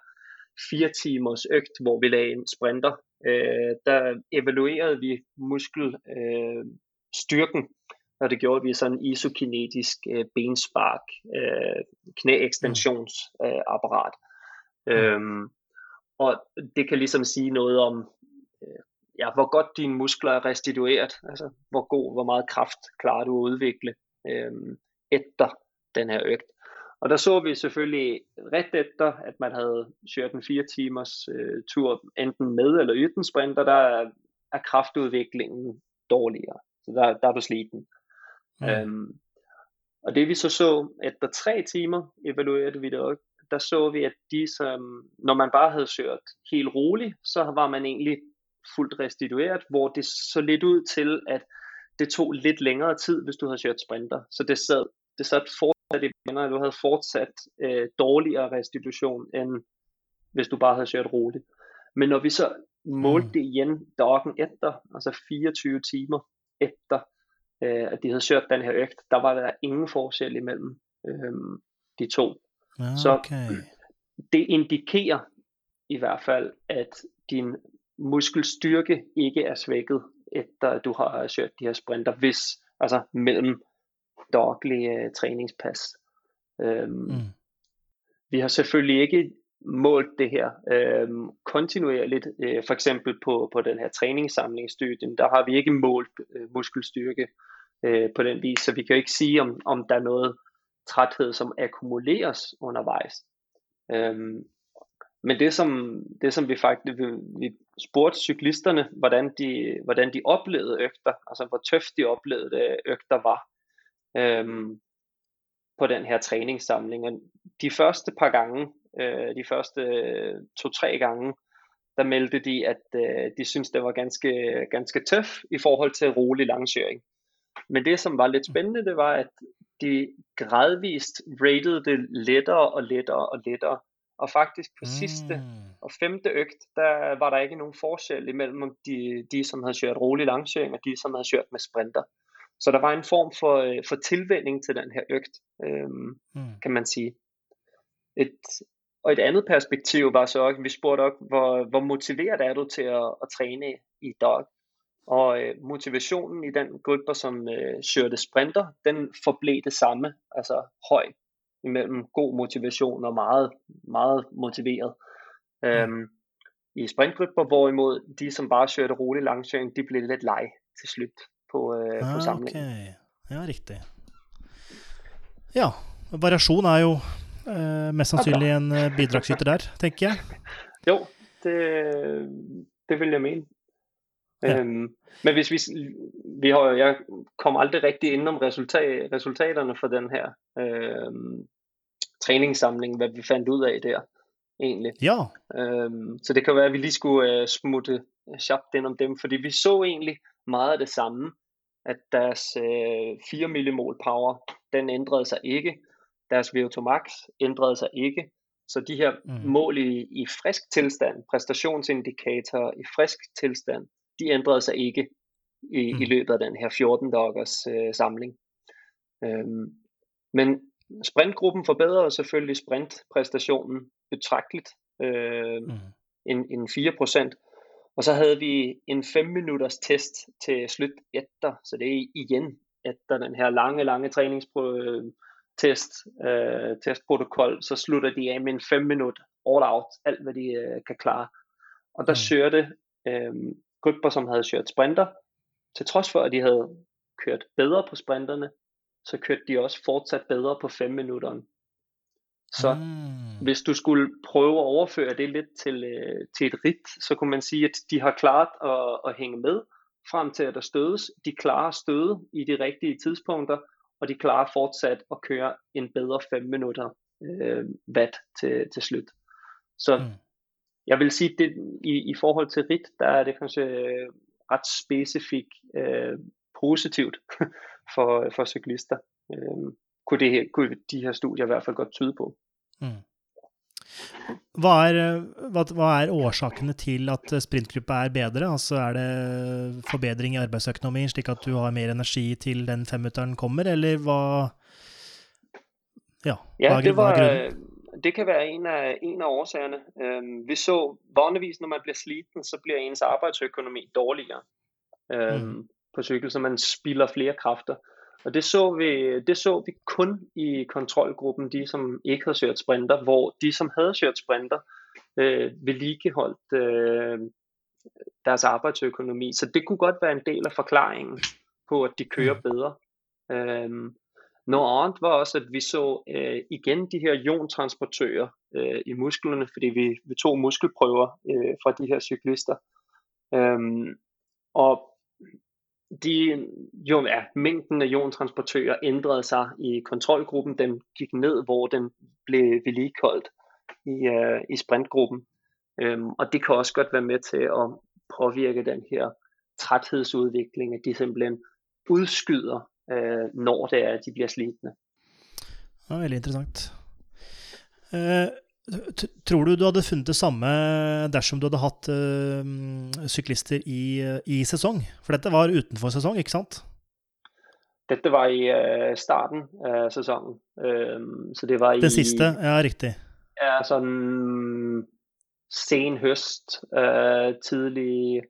fire timers øgt, hvor vi lagde en sprinter, øh, der evaluerede vi muskelstyrken øh, og det gjorde vi sådan isokinetisk øh, benspark, øh, knæekstensionsapparat. Øh, øhm, og det kan ligesom sige noget om, øh, ja, hvor godt dine muskler er restitueret, altså hvor god, hvor meget kraft klarer du at udvikle øh, efter den her øgt. Og der så vi selvfølgelig ret efter, at man havde kørt en fire timers øh, tur, enten med eller uden sprinter, der er, er kraftudviklingen dårligere. Så der, der er du sliten. Mm. Øhm, og det vi så så, efter tre timer evaluerede vi det også, der så vi, at de som, når man bare havde søgt helt roligt, så var man egentlig fuldt restitueret, hvor det så lidt ud til, at det tog lidt længere tid, hvis du havde kørt sprinter. Så det sad, det sad fortsat i venner, du havde fortsat øh, dårligere restitution, end hvis du bare havde kørt roligt. Men når vi så målte mm. det igen dagen efter, altså 24 timer efter, øh, at de havde kørt den her øgt, der var der ingen forskel imellem øh, de to. Okay. Så det indikerer i hvert fald, at din muskelstyrke ikke er svækket, efter at du har kørt de her sprinter, hvis, altså mellem daglige uh, træningspas. Øhm, mm. Vi har selvfølgelig ikke målt det her øh, kontinuerligt, øh, for eksempel på, på den her træningssamlingsstudien, der har vi ikke målt øh, muskelstyrke øh, på den vis, så vi kan jo ikke sige, om, om der er noget træthed, som akkumuleres undervejs. Øhm, men det som, det som vi faktisk vi, vi spurgte cyklisterne, hvordan de, hvordan de oplevede øgter, altså hvor tøft de oplevede øh, øgter var øhm, på den her træningssamling. Og de første par gange, øh, de første to-tre gange, der meldte de, at øh, de synes det var ganske, ganske tøf i forhold til rolig langsøring. Men det, som var lidt spændende, det var, at de gradvist rated det lettere og lettere og lettere. Og faktisk på mm. sidste og femte øgt, der var der ikke nogen forskel imellem de, de som havde kørt rolig langsøring, og de, som havde kørt med sprinter. Så der var en form for, øh, for tilvænding til den her øgt, øhm, mm. kan man sige. Et, og et andet perspektiv var så også, vi spurgte også, hvor, hvor motiveret er du til at, at træne i dag? Og øh, motivationen i den gruppe, som øh, kørte sprinter, den forblev det samme, altså høj, imellem god motivation og meget, meget motiveret. Mm. Øhm, I sprintgrupper, hvorimod de, som bare kørte rolig langsøring, de blev lidt leg til slut på, øh, på ah, samlingen. Okay. Ja, riktig. Ja, variasjon er jo eh, mest sannsynlig en eh, bidragsyter der, tenker jeg. <laughs> Jo, det, det vil jeg mene. Ja. Øhm, men hvis vi, vi har, jeg kom aldrig rigtig ind om resultat, resultaterne for den her øhm, træningssamling, hvad vi fandt ud af der egentlig. Ja. Øhm, så det kan være, at vi lige skulle uh, smutte sharpt ind om dem, fordi vi så egentlig meget af det samme, at deres uh, 4 millimol power, den ændrede sig ikke. Deres VO2 max ændrede sig ikke. Så de her mm. mål i, i frisk tilstand, præstationsindikatorer i frisk tilstand, de ændrede sig ikke i, mm. i løbet af den her 14 dagers øh, samling. Øhm, men sprintgruppen forbedrede selvfølgelig sprintpræstationen betragteligt, øh, mm. en, en 4%. Og så havde vi en 5 minutters test til slut efter, så det er igen efter den her lange, lange træningstest, øh, testprotokol, så slutter de af med en 5 minut all out, alt hvad de øh, kan klare. Og der mm. sørte øh, grupper, som havde kørt sprinter, til trods for, at de havde kørt bedre på sprinterne, så kørte de også fortsat bedre på 5 minutter. Så mm. hvis du skulle prøve at overføre det lidt til, øh, til et rit, så kunne man sige, at de har klart at, at hænge med frem til at der stødes. De klarer støde i de rigtige tidspunkter, og de klarer fortsat at køre en bedre 5 minutter øh, watt til, til slut. Så mm jeg vil sige, det i, i forhold til RIT, der er det kanskje ret specifikt øh, positivt <laughs> for, for cyklister. Øh, kunne, det her, kunne de her studier i hvert fall godt tyde på. Mm. Hva er, hva, hva er, årsakene til at sprintgruppa er bedre? Altså Er det forbedring i arbeidsøkonomi, slik at du har mer energi til den femminutteren kommer, eller hva Ja, ja det var, det kan være en af, en af årsagerne. Øhm, vi så vanligvis, når man bliver sliten, så bliver ens arbejdsøkonomi dårligere øhm, mm. på cykel, så man spilder flere kræfter. Og det så, vi, det så vi kun i kontrolgruppen, de som ikke havde kørt sprinter, hvor de som havde kørt sprinter, øh, vedligeholdt øh, deres arbejdsøkonomi. Så det kunne godt være en del af forklaringen på, at de kører mm. bedre. Øhm, noget andet var også, at vi så øh, igen de her iontransportører øh, i musklerne, fordi vi, vi tog muskelprøver øh, fra de her cyklister. Øhm, og de, jo, ja, mængden af jontransportører ændrede sig i kontrolgruppen. Den gik ned, hvor den blev vedligeholdt i, øh, i sprintgruppen. Øhm, og det kan også godt være med til at påvirke den her træthedsudvikling, at de simpelthen udskyder, øh, når det er, at de bliver slitne. Ja, veldig interessant. Eh, tror du du hadde funnet det samme dersom du hadde hatt uh, syklister i, i sesong? For dette var utenfor sesong, ikke sant? Dette var i uh, starten av sesongen. Uh, så det var i Den siste, ja, riktig. Ja, sånn sen høst, uh, tidlig,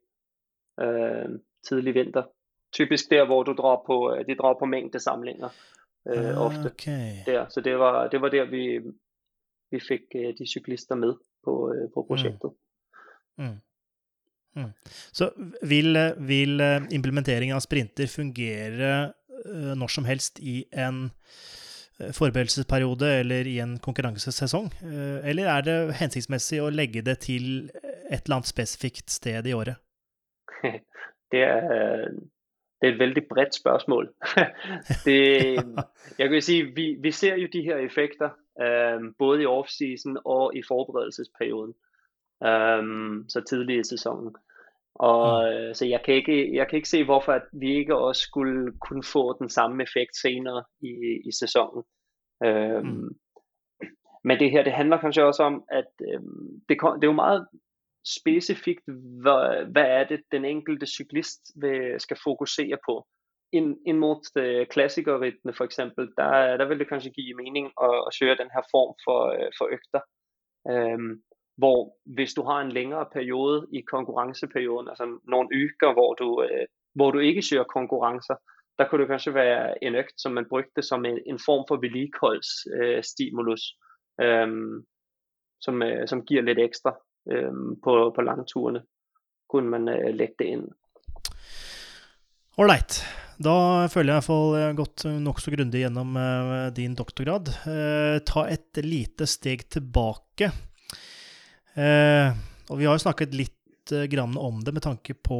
tidlig vinter. Typisk der hvor du drar på, de drar på mængdesamlinger uh, ofte. Okay. Der. Så det var, det var der vi, vi fikk uh, de syklister med på, uh, på prosjektet. Mm. Mm. Mm. Så vil, vil, implementering av sprinter fungere når som helst i en forberedelsesperiode eller i en konkurransesesong? Eller er det hensiktsmessig å legge det til et eller annet spesifikt sted i året? <laughs> Det er, det er et veldig bredt spørsmål. <laughs> det, <laughs> jeg kan si, vi, vi ser jo de her effekter um, både i off-season og i forberedelsesperioden. Um, så tidlig i sæsonen. Og, mm. Så jeg kan, ikke, jeg kan ikke se, hvorfor at vi ikke også skulle kunne få den samme effekt senere i, i sæsonen. Um, mm. Men det her, det handler kanskje også om, at um, det, det er jo meget specifikt, hvad, hvad er det, den enkelte cyklist vil, skal fokusere på. Ind, ind mod øh, klassikerrittene for eksempel, der, der vil det kanskje give mening at, at søge den her form for, øh, for økter. Øhm, hvor hvis du har en længere periode i konkurrenceperioden, altså nogle uger, hvor du, øh, hvor du ikke søger konkurrencer, der kunne det kanskje være en økt, som man brugte som en, en form for vedligeholdsstimulus, øh, øhm, som, øh, som giver lidt ekstra Øhm, på, på langturene, kunne man øh, lægge det inn. Ålreit. Da føler jeg i hvert fall eh, gått eh, nokså grundig gjennom eh, din doktorgrad. Eh, ta et lite steg tilbake. Eh, og vi har jo snakket litt grann om det med tanke på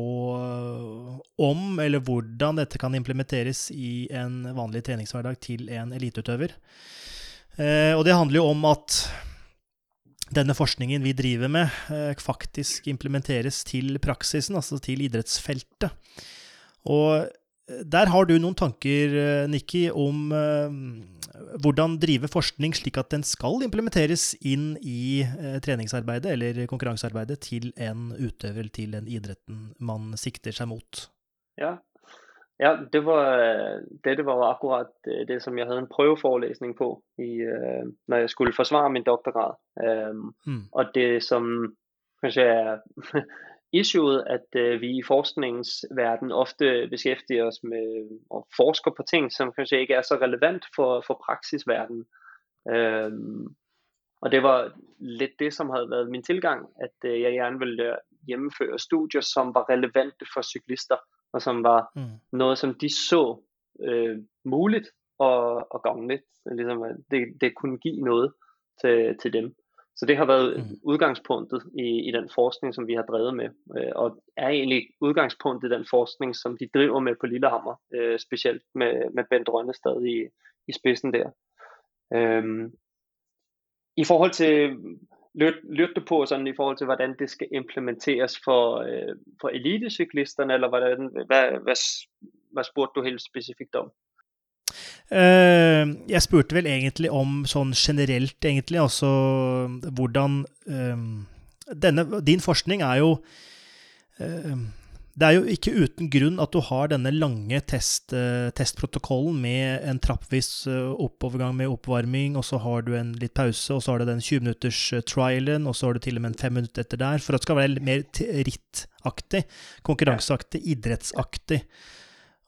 om eller hvordan dette kan implementeres i en vanlig treningshverdag til en eliteutøver. og det handler jo om at denne forskningen vi driver med, faktisk implementeres til praksisen, altså til idrettsfeltet. Og eh, der har du noen tanker, eh, Nikki, om hvordan drive forskning slik at den skal implementeres inn i treningsarbeidet eller konkurransearbeidet til en utøver, til den idretten man sikter seg mot. Ja, Ja, det var, dette var akkurat det, som jeg havde en prøveforelæsning på, i, når jeg skulle forsvare min doktorgrad. Øhm, hmm. Og det, som kanskje er <laughs> issueet, at øh, vi i forskningsverden ofte beskæftiger os med og forsker på ting, som kanskje ikke er så relevant for, for praksisverden. Øhm, og det var lidt det, som havde været min tilgang, at øh, jeg gerne ville gennemføre studier, som var relevante for cyklister og som var mm. noget, som de så øh, muligt og, og gavnligt. Ligesom, det, det kunne give noget til, til dem. Så det har været mm. udgangspunktet i, i den forskning, som vi har drevet med, øh, og er egentlig udgangspunktet i den forskning, som de driver med på Lillehammer, øh, specielt med, med Bent Rønnestad i, i spidsen der. Øhm, I forhold til lytte på sådan i forhold til, hvordan det skal implementeres for, øh, for elitecyklisterne, eller hvordan, hvad, hvad, hvad spurgte du helt specifikt om? Eh, jeg spurte vel egentlig om sånn generelt, egentlig, altså hvordan eh, denne, Din forskning er jo eh, det er jo ikke uten grunn at du har denne lange test, testprotokollen med en trappvis oppovergang med oppvarming, og så har du en litt pause, og så har du den 20-minutters-trialen, og så har du til og med en fem minutter etter der, for at det skal være mer rittaktig, konkurranseaktig, idrettsaktig.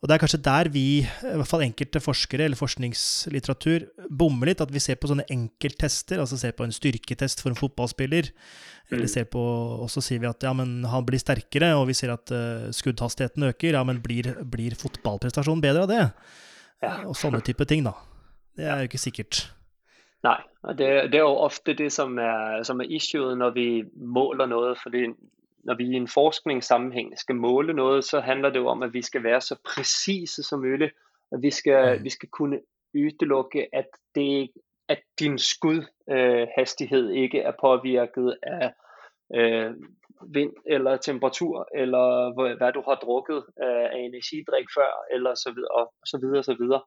Og det er kanskje der vi, i hvert fall enkelte forskere eller forskningslitteratur, bommer litt. At vi ser på sånne enkelttester, altså ser på en styrketest for en fotballspiller. Eller mm. ser på, og så sier vi at ja, men han blir sterkere, og vi ser at uh, skuddhastigheten øker. Ja, men blir, blir fotballprestasjonen bedre av det? Ja. Og sånne type ting, da. Det er jo ikke sikkert. Nei, det, det, er jo ofte det som er, som er issuet når vi måler noe. fordi når vi i en forskningssammenhæng skal måle noget, så handler det jo om, at vi skal være så præcise som muligt. At vi skal, mm. vi skal kunne udelukke, at, det, at din skudhastighed øh, ikke er påvirket af øh, vind eller temperatur, eller hvad du har drukket af energidrik før, eller så videre, og så videre, og så videre.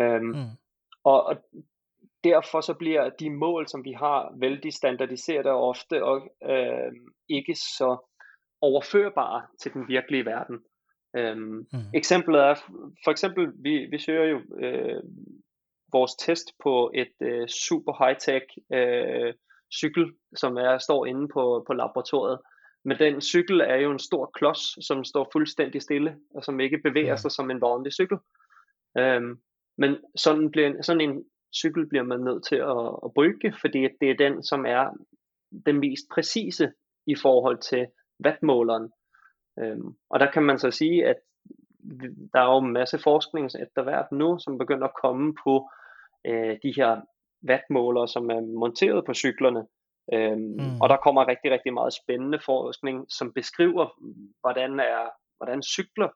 Øhm, mm. og, og derfor så bliver de mål, som vi har, vældig standardiseret og ofte og øh, ikke så overførbare til den virkelige verden. Øhm, mm. Eksemplet er, for eksempel, vi, vi søger jo øh, vores test på et øh, super high-tech øh, cykel, som er står inde på, på laboratoriet. Men den cykel er jo en stor klods, som står fuldstændig stille, og som ikke bevæger mm. sig som en vanlig cykel. Øhm, men sådan, bliver, sådan en cykel bliver man nødt til at, at brygge, fordi det er den, som er den mest præcise i forhold til wattmåleren. Øhm, og der kan man så sige, at der er jo en masse forskning efter hvert nu, som begynder at komme på øh, de her wattmålere, som er monteret på cyklerne. Øhm, mm. Og der kommer rigtig, rigtig meget spændende forskning, som beskriver, hvordan er hvordan cykler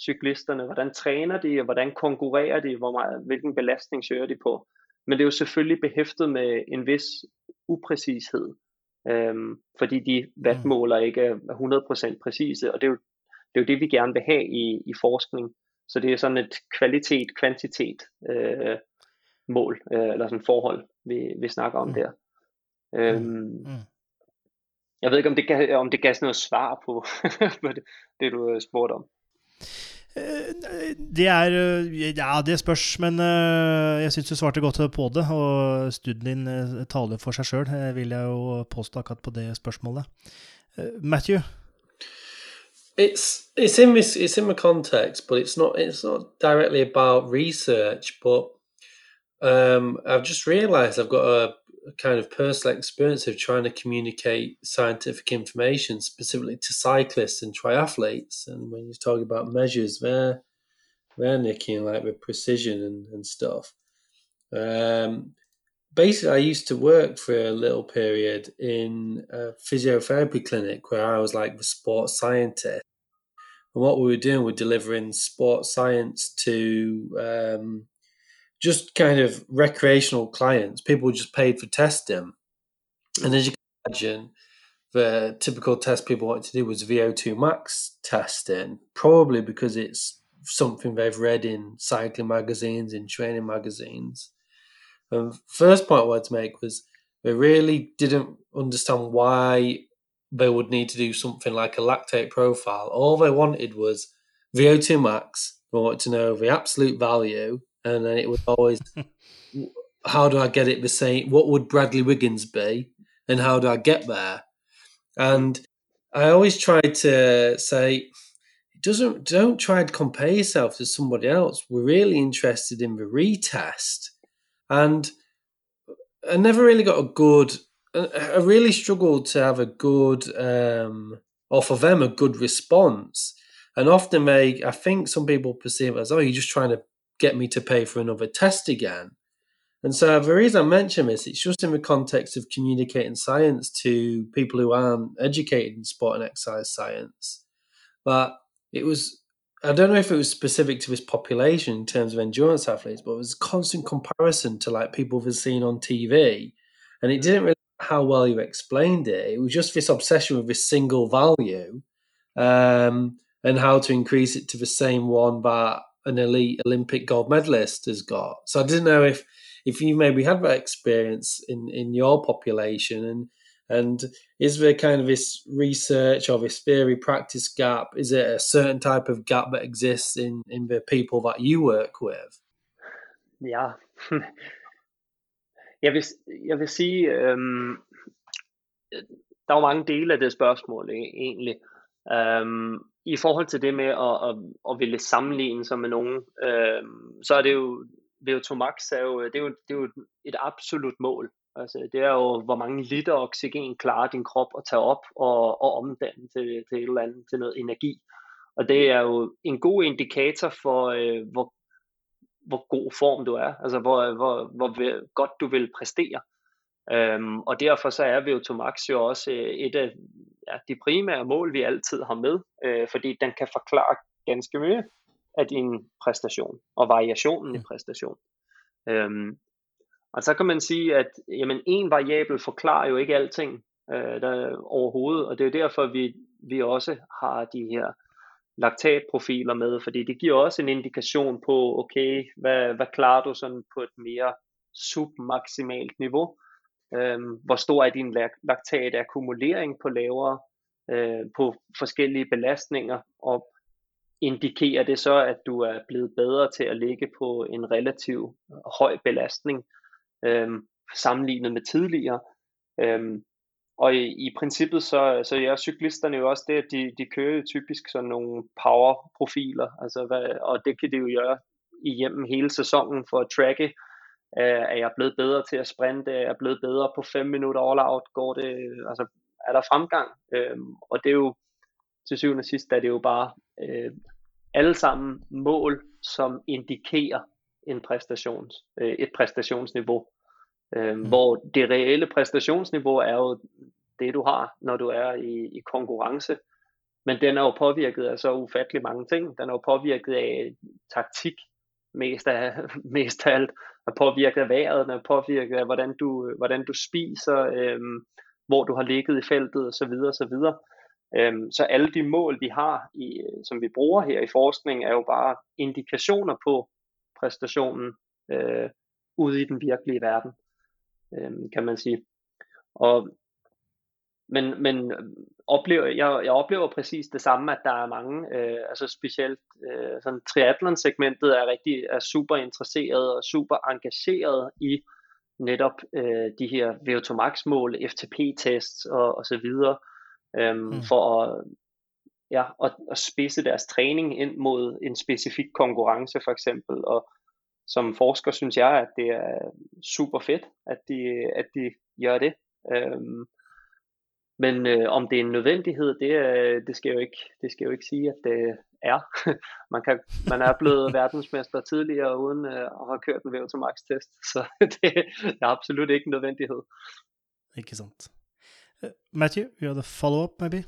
cyklisterne, hvordan træner de, og hvordan konkurrerer de, hvor meget, hvilken belastning søger de på. Men det er jo selvfølgelig behæftet med en vis upræcished, øhm, fordi de wattmåler ikke er 100% præcise, og det er, jo, det er jo det, vi gerne vil have i, i forskning. Så det er sådan et kvalitet-kvantitet øh, mål, øh, eller sådan forhold, vi, vi snakker om mm. der. Øhm, mm. mm. Jeg ved ikke, om det, gav, om det gav sådan noget svar på, <laughs> på det, det, du øh, spurgte om. Eh, det er eh, Ja, det spørs, men eh, jeg syns du svarte godt på det. Og studien din taler for seg sjøl, vil jeg jo påstå akkurat på det spørsmålet. Matthew? It's it's in this it's in the context, but it's not it's not directly about research. But um, I've just realised I've got a kind of personal experience of trying to communicate scientific information specifically to cyclists and triathletes. And when you're talking about measures, they're they're nicking like with precision and, and stuff. Um, basically, I used to work for a little period in a physiotherapy clinic where I was like the sports scientist. And what we were doing, we're delivering sports science to um, just kind of recreational clients, people just paid for testing. And as you can imagine, the typical test people wanted to do was VO2 max testing, probably because it's something they've read in cycling magazines, in training magazines. And first point I wanted to make was they really didn't understand why they would need to do something like a lactate profile. All they wanted was VO2 max. They wanted to know the absolute value and then it was always, <laughs> how do I get it the same? What would Bradley Wiggins be, and how do I get there? And I always try to say, doesn't don't try to compare yourself to somebody else. We're really interested in the retest, and I never really got a good. I really struggled to have a good, um, or for them, a good response. And often they, I think some people perceive it as, oh, you're just trying to get me to pay for another test again. And so the reason I mention this, it's just in the context of communicating science to people who aren't educated in sport and exercise science. But it was, I don't know if it was specific to this population in terms of endurance athletes, but it was constant comparison to like people we've seen on TV. And it didn't really how well you explained it. It was just this obsession with this single value um, and how to increase it to the same one that an elite Olympic gold medalist has got. So I didn't know if if you maybe had that experience in in your population and and is there kind of this research or this theory practice gap? Is it a certain type of gap that exists in in the people that you work with? Ja, <laughs> jeg vil, jeg vil sige, øhm, der er jo mange dele af det spørgsmål egentlig. Øhm, i forhold til det med at, at, at ville sammenligne sig med nogen, øh, så er det jo, VO2 max er jo, det er jo, det er jo et absolut mål. Altså, det er jo, hvor mange liter oxygen klarer din krop at tage op og, og omdanne til, til et eller andet, til noget energi. Og det er jo en god indikator for, øh, hvor, hvor god form du er, altså hvor, hvor, hvor godt du vil præstere. Øhm, og derfor så er VO2 max jo også øh, et af ja, de primære mål, vi altid har med, øh, fordi den kan forklare ganske mye af din præstation og variationen i præstation. Øhm, og så kan man sige, at jamen, en variabel forklarer jo ikke alting. øh, der, overhovedet, og det er derfor, vi, vi også har de her laktatprofiler med, fordi det giver også en indikation på, okay, hvad, hvad klarer du sådan på et mere submaksimalt niveau? Øhm, hvor stor er din laktatakkumulering på lavere, øh, på forskellige belastninger, og indikerer det så, at du er blevet bedre til at ligge på en relativ øh, høj belastning øh, sammenlignet med tidligere. Øh, og i, i princippet så, så er cyklisterne jo også det, at de, de kører jo typisk sådan nogle power-profiler, altså hvad, og det kan de jo gøre igennem hele sæsonen for at tracke, øh, er jeg blevet bedre til at sprinte, er jeg blevet bedre på 5 minutter all out, går det, altså er der fremgang, øhm, og det er jo til syvende og sidst, er det jo bare øh, alle sammen mål, som indikerer en præstations, øh, et præstationsniveau. Øh, mm. Hvor det reelle præstationsniveau er jo det, du har, når du er i, i konkurrence. Men den er jo påvirket af så ufattelig mange ting. Den er jo påvirket af taktik mest af, <laughs> mest af alt. Er påvirket af vejret, den er påvirket af, hvordan du, hvordan du spiser, øhm, hvor du har ligget i feltet osv. osv. Øhm, så alle de mål, vi har, i, som vi bruger her i forskning, er jo bare indikationer på præstationen øh, ude i den virkelige verden øh, kan man sige. Og, men men oplever, jeg, jeg oplever præcis det samme, at der er mange, øh, altså specielt øh, sådan triathlon-segmentet er rigtig er super interesseret og super engageret i netop øh, de her VO2 max mål, FTP-tests og, og så videre, øh, mm. for at, ja, at, at spidse deres træning ind mod en specifik konkurrence for eksempel, og som forsker synes jeg, at det er super fedt, at de, at de gør det. Øhm, men øh, om det er en nødvendighed, det, det, skal jeg jo ikke, det skal jo ikke sige, at det er. <laughs> man, kan, man er blevet <laughs> verdensmester tidligere, uden øh, at have kørt en VO2 max test, <laughs> så det er absolut ikke en nødvendighed. Ikke sant. Uh, Matthew, you have a follow-up maybe?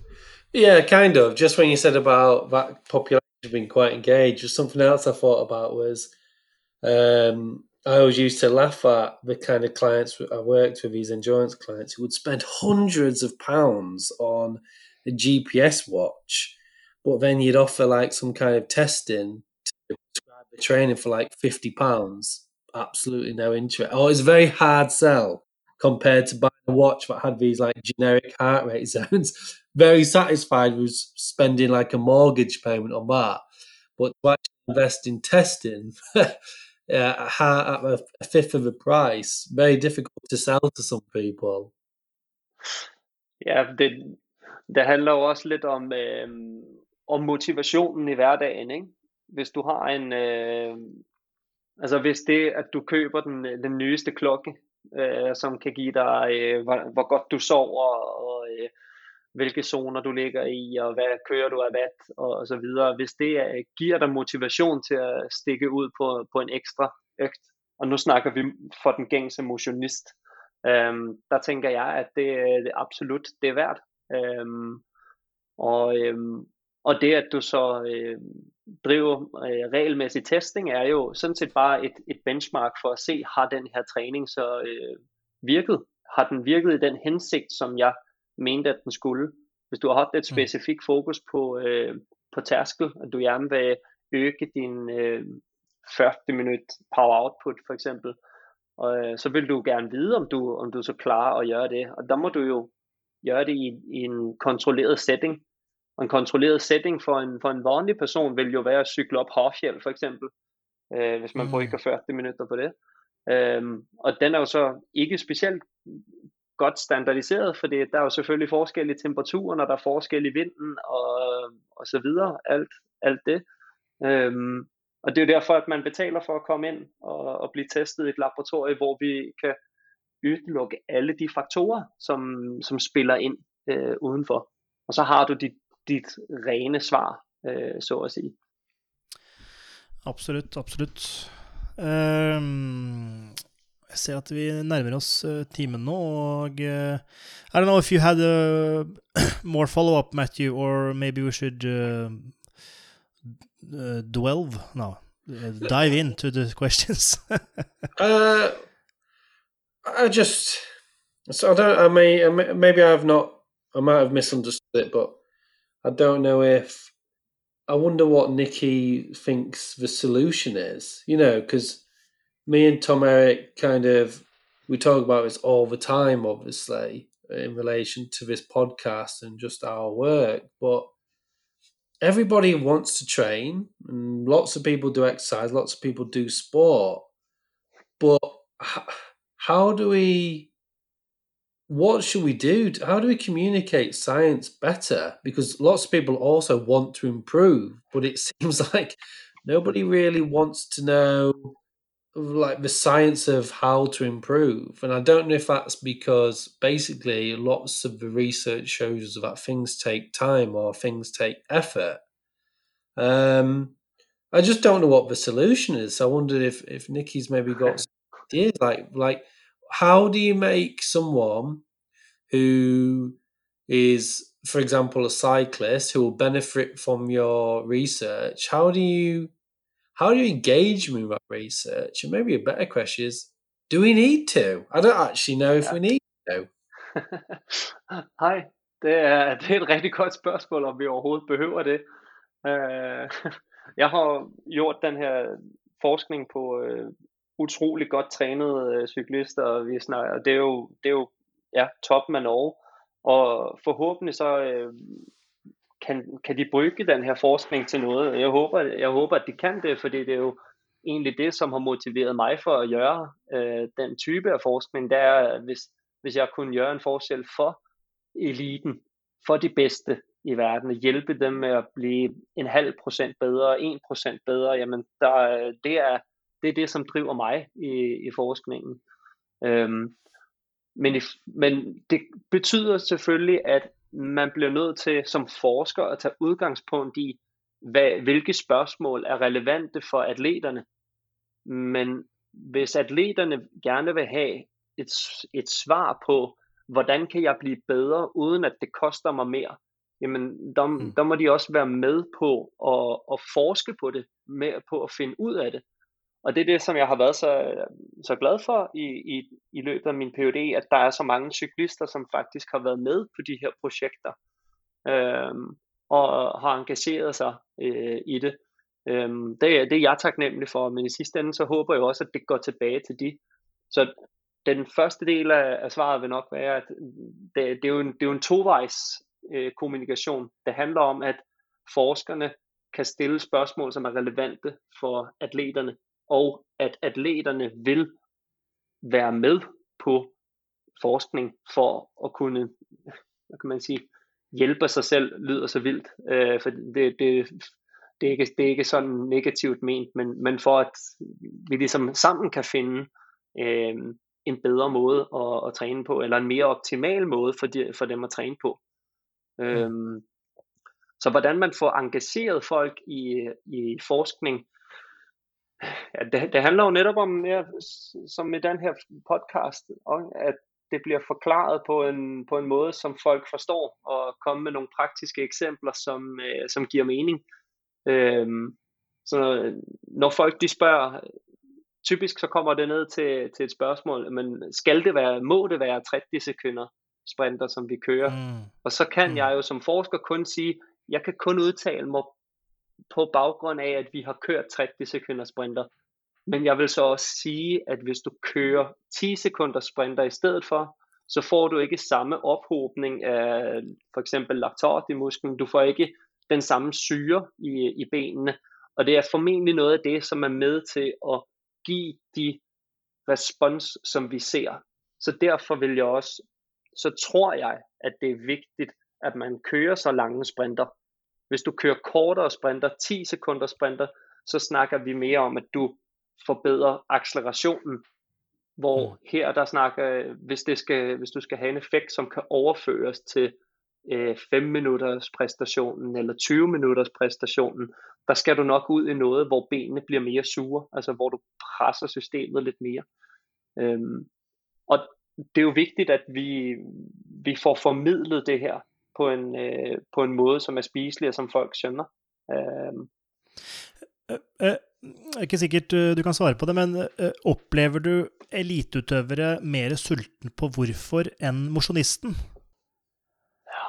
Yeah, kind of. Just when you said about that population being quite engaged, just something else I thought about was Um, I always used to laugh at the kind of clients I worked with, these endurance clients who would spend hundreds of pounds on a GPS watch, but then you'd offer like some kind of testing to the training for like fifty pounds. Absolutely no interest. Oh, it's a very hard sell compared to buying a watch that had these like generic heart rate <laughs> zones. very satisfied with spending like a mortgage payment on that, but to actually invest in testing <laughs> uh, at a fifth of the price. Very difficult to sell to some people. Ja, det, det handler jo også lidt om, øh, om motivationen i hverdagen. Ikke? Hvis du har en, øh, altså hvis det, at du køber den, den nyeste klokke, øh, som kan give dig, øh, hvor, hvor godt du sover, og øh, hvilke zoner du ligger i, og hvad kører du af vat, og, og så videre. Hvis det uh, giver dig motivation til at stikke ud på, på en ekstra økt, og nu snakker vi for den gængse motionist, øhm, der tænker jeg, at det, det absolut det er værd. Øhm, og, øhm, og det, at du så øh, driver øh, regelmæssig testing, er jo sådan set bare et, et benchmark for at se, har den her træning så øh, virket? Har den virket i den hensigt, som jeg mente, at den skulle. Hvis du har haft et mm. specifikt fokus på, øh, på tærskel, at du gerne vil øge din øh, 40 minut power output for eksempel, og øh, så vil du gerne vide, om du, om du så klarer at gøre det. Og der må du jo gøre det i, i en kontrolleret setting. Og en kontrolleret setting for en, for en vanlig person vil jo være at cykle op Hårfjeld for eksempel, øh, hvis man mm. bruger 40 minutter på det. Øhm, og den er jo så ikke specielt godt standardiseret, fordi der er jo selvfølgelig forskellige temperaturer, når der er forskel i vinden og, og så videre, alt, alt det. Øhm, og det er jo derfor, at man betaler for at komme ind og, og blive testet i et laboratorium, hvor vi kan udelukke alle de faktorer, som, som spiller ind øh, udenfor. Og så har du dit, dit rene svar, øh, så at sige. Absolut, absolut. Øhm, Jeg ser at vi nærmer oss uh, timen nå, og uh, I don't know if you had uh, <clears throat> more follow-up, Matthew, or maybe we should dwell, no, dive into the <laughs> questions. I just, So I don't. I may maybe I've not. I might have misunderstood it, but I don't know if. I wonder what Nikki thinks the solution is. You know, because me and Tom Eric kind of we talk about this all the time, obviously, in relation to this podcast and just our work. But everybody wants to train, and lots of people do exercise, lots of people do sport. But how do we? What should we do? How do we communicate science better? Because lots of people also want to improve, but it <laughs> seems like nobody really wants to know like the science of how to improve. And I don't know if that's because basically lots of the research shows that things take time or things take effort. Um, I just don't know what the solution is. I wondered if if Nikki's maybe got ideas like like how do you make someone who is, for example, a cyclist who will benefit from your research? How do you how do you engage that research? And maybe a better question is, do we need to? I don't actually know if Ja. we need to. <laughs> Hej, det er, det er et rigtig godt spørgsmål, om vi overhovedet behøver det. Øh, <laughs> jeg har gjort den her forskning på øh, utrolig godt trænede øh, cyklister, og vi snakker, det er jo, det er jo ja, toppen af Norge. Og forhåbentlig så øh, kan, kan de bruge den her forskning til noget. Jeg håber, jeg håber, at de kan det, fordi det er jo egentlig det, som har motiveret mig for at gøre øh, den type af forskning. Det er, hvis, hvis jeg kunne gøre en forskel for eliten, for de bedste i verden, og hjælpe dem med at blive en halv procent bedre, en procent bedre, jamen der, det, er, det er det, som driver mig i, i forskningen. Øhm, men, men det betyder selvfølgelig, at man bliver nødt til som forsker at tage udgangspunkt i, hvad, hvilke spørgsmål er relevante for atleterne. Men hvis atleterne gerne vil have et, et svar på, hvordan kan jeg blive bedre, uden at det koster mig mere, jamen der, mm. der må de også være med på at, at forske på det, med på at finde ud af det. Og det er det, som jeg har været så, så glad for i, i, i løbet af min PhD, at der er så mange cyklister, som faktisk har været med på de her projekter, øh, og har engageret sig øh, i det. Øh, det, det er jeg taknemmelig for, men i sidste ende, så håber jeg også, at det går tilbage til de. Så den første del af, af svaret vil nok være, at det, det, er, jo en, det er jo en tovejs øh, kommunikation. Det handler om, at forskerne kan stille spørgsmål, som er relevante for atleterne, og at atleterne vil være med på forskning for at kunne, hvad kan man sige, hjælpe sig selv, lyder så vildt, øh, for det, det, det, er ikke, det er ikke sådan negativt ment, men, men for at vi ligesom sammen kan finde øh, en bedre måde at, at træne på, eller en mere optimal måde for, de, for dem at træne på. Mm. Øhm, så hvordan man får engageret folk i, i forskning, ja, det, det handler jo netop om, ja, som i den her podcast, at det bliver forklaret på en, på en måde, som folk forstår, og komme med nogle praktiske eksempler, som, øh, som giver mening. Øhm, så når folk de spørger, typisk så kommer det ned til, til et spørgsmål, men skal det være, må det være 30 sekunder sprinter, som vi kører? Mm. Og så kan mm. jeg jo som forsker kun sige, jeg kan kun udtale mig på baggrund af, at vi har kørt 30 sekunder sprinter. Men jeg vil så også sige, at hvis du kører 10 sekunder sprinter i stedet for, så får du ikke samme ophobning af for eksempel laktat i musklen. Du får ikke den samme syre i, i benene. Og det er formentlig noget af det, som er med til at give de respons, som vi ser. Så derfor vil jeg også, så tror jeg, at det er vigtigt, at man kører så lange sprinter. Hvis du kører kortere sprinter, 10 sekunder sprinter, så snakker vi mere om, at du forbedrer accelerationen. Hvor her der snakker, hvis, det skal, hvis du skal have en effekt, som kan overføres til øh, 5 minutters præstationen eller 20 minutters præstationen, der skal du nok ud i noget, hvor benene bliver mere sure, altså hvor du presser systemet lidt mere. Øhm, og det er jo vigtigt, at vi, vi får formidlet det her på en, øh, på en måde, som er spiselig og som folk skjønner. Øhm. Uh, uh, ikke sikkert uh, du kan svare på det, men uh, opplever du eliteutøvere mer sulten på hvorfor enn mosjonisten?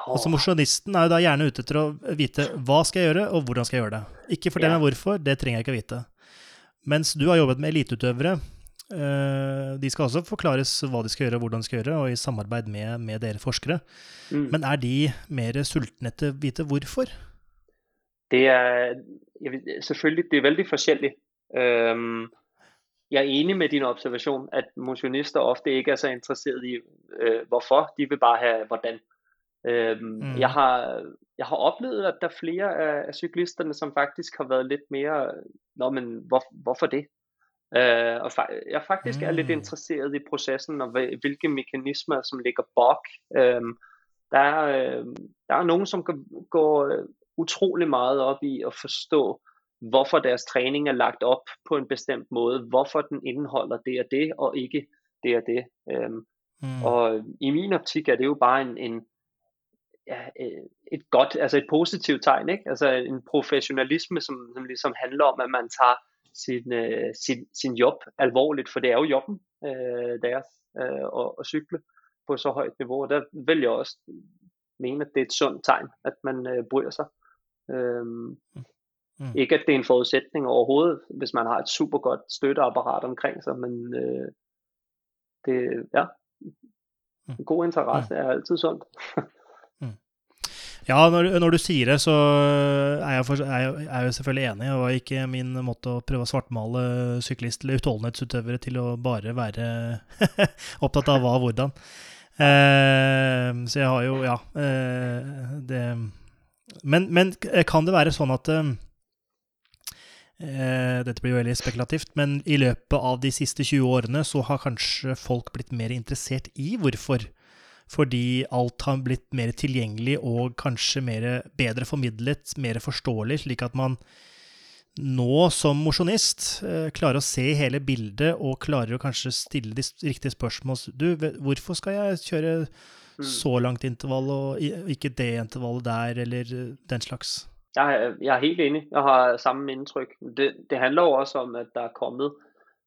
Altså Mosjonisten er jo da gjerne ute etter å vite hva skal jeg gjøre, og hvordan skal jeg gjøre det. Ikke fortell Ja. meg hvorfor, det trenger jeg ikke å vite. Mens du har jobbet med eliteutøvere. Eh, De skal også forklares hva de skal gjøre, og hvordan de skal gjøre, og i samarbeid med, med dere forskere. Mm. Men er de mer sultne etter å vite hvorfor? Det er vil, selvfølgelig det er veldig forskjellig. Øhm, jeg er enig med din observation, at motionister ofte ikke er så interesseret i øh, hvorfor. De vil bare have hvordan. Øhm, Mm. jeg, har, jeg har oplevet, at der er flere af, af cyklisterne, som faktisk har været lidt mere, Nå, men hvor, hvorfor det? Øh, og fa- jeg faktisk er lidt Mm. interesseret i processen, og hvil- hvilke mekanismer, som ligger bag. Øhm, der, er, øh, der er nogen, som går, går øh, utrolig meget op i at forstå, hvorfor deres træning er lagt op på en bestemt måde, hvorfor den indeholder det og det, og ikke det og det. Øhm, Mm. og i min optik er det jo bare en, en ja, øh, et godt, altså et positivt tegn, ikke? Altså en professionalisme, som, som ligesom handler om, at man tager sin, øh, sin, sin job alvorligt, for det er jo jobben øh, deres øh, at, at cykle på så højt niveau, og der vil jeg også mene, at det er et sundt tegn, at man øh, bryder sig. Øhm, Mm. Ikke at det er en forudsætning overhovedet, hvis man har et super godt støtteapparat omkring sig, men øh, det, ja, en god interesse er altid sundt. <laughs> Ja, når, når du sier det, så eh, er jeg, for, er, jeg, er jeg selvfølgelig enig. Det var ikke min måte å prøve å svartmale syklist- eller utholdenhetsutøvere til å bare være <laughs> opptatt av hva og hvordan. Eh, så jeg har jo, ja eh, det men, men kan det være sånn at eh, eh, Dette blir jo veldig spekulativt, men i løpet av de siste 20 årene så har kanskje folk blitt mer interessert i hvorfor? Fordi alt har blitt mer tilgjengelig og kanskje mer, bedre formidlet, mer forståelig, slik at man nå som mosjonist eh, klarer å se hele bildet og klarer å kanskje stille de riktige spørsmål. Du, hvorfor skal jeg kjøre så langt intervall og ikke det intervallet der, eller eh, den slags? Jeg er, jeg er helt enig. Jeg har samme indtryk. Det, det handler jo også om, at der er kommet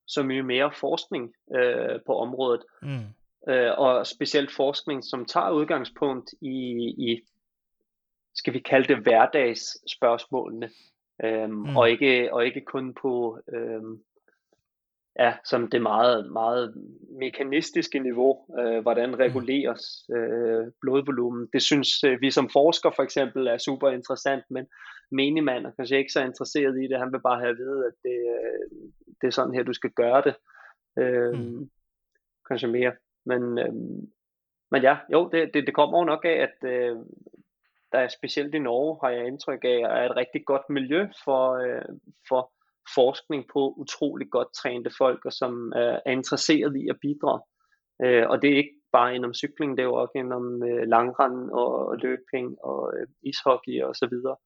så mye mere forskning øh, på området. Mm. Øh, og specielt forskning, som tager udgangspunkt i, i skal vi kalde det hverdagsspørgsmålene. Øhm, Mm. mm. og, ikke, og ikke kun på øhm, ja, som det meget, meget mekanistiske niveau, øh, hvordan reguleres øh, blodvolumen. Det synes øh, vi som forskere for eksempel er super interessant, men menigmand er kanskje ikke så interesseret i det. Han vil bare have at vide, at det, øh, det er sådan her, du skal gøre det. Øh, Mm. mm. Kanskje mere. Men, øh, men ja, jo, det, det, det kommer jo nok af, at øh, der er specielt i Norge, har jeg indtryk af, er et rigtig godt miljø for, øh, for forskning på utrolig godt trænede folk, og som øh, er interesseret i at bidrage. Øh, og det er ikke bare inden om cykling, det er jo også inden øh, langrend og løbning og øh, ishockey og så videre.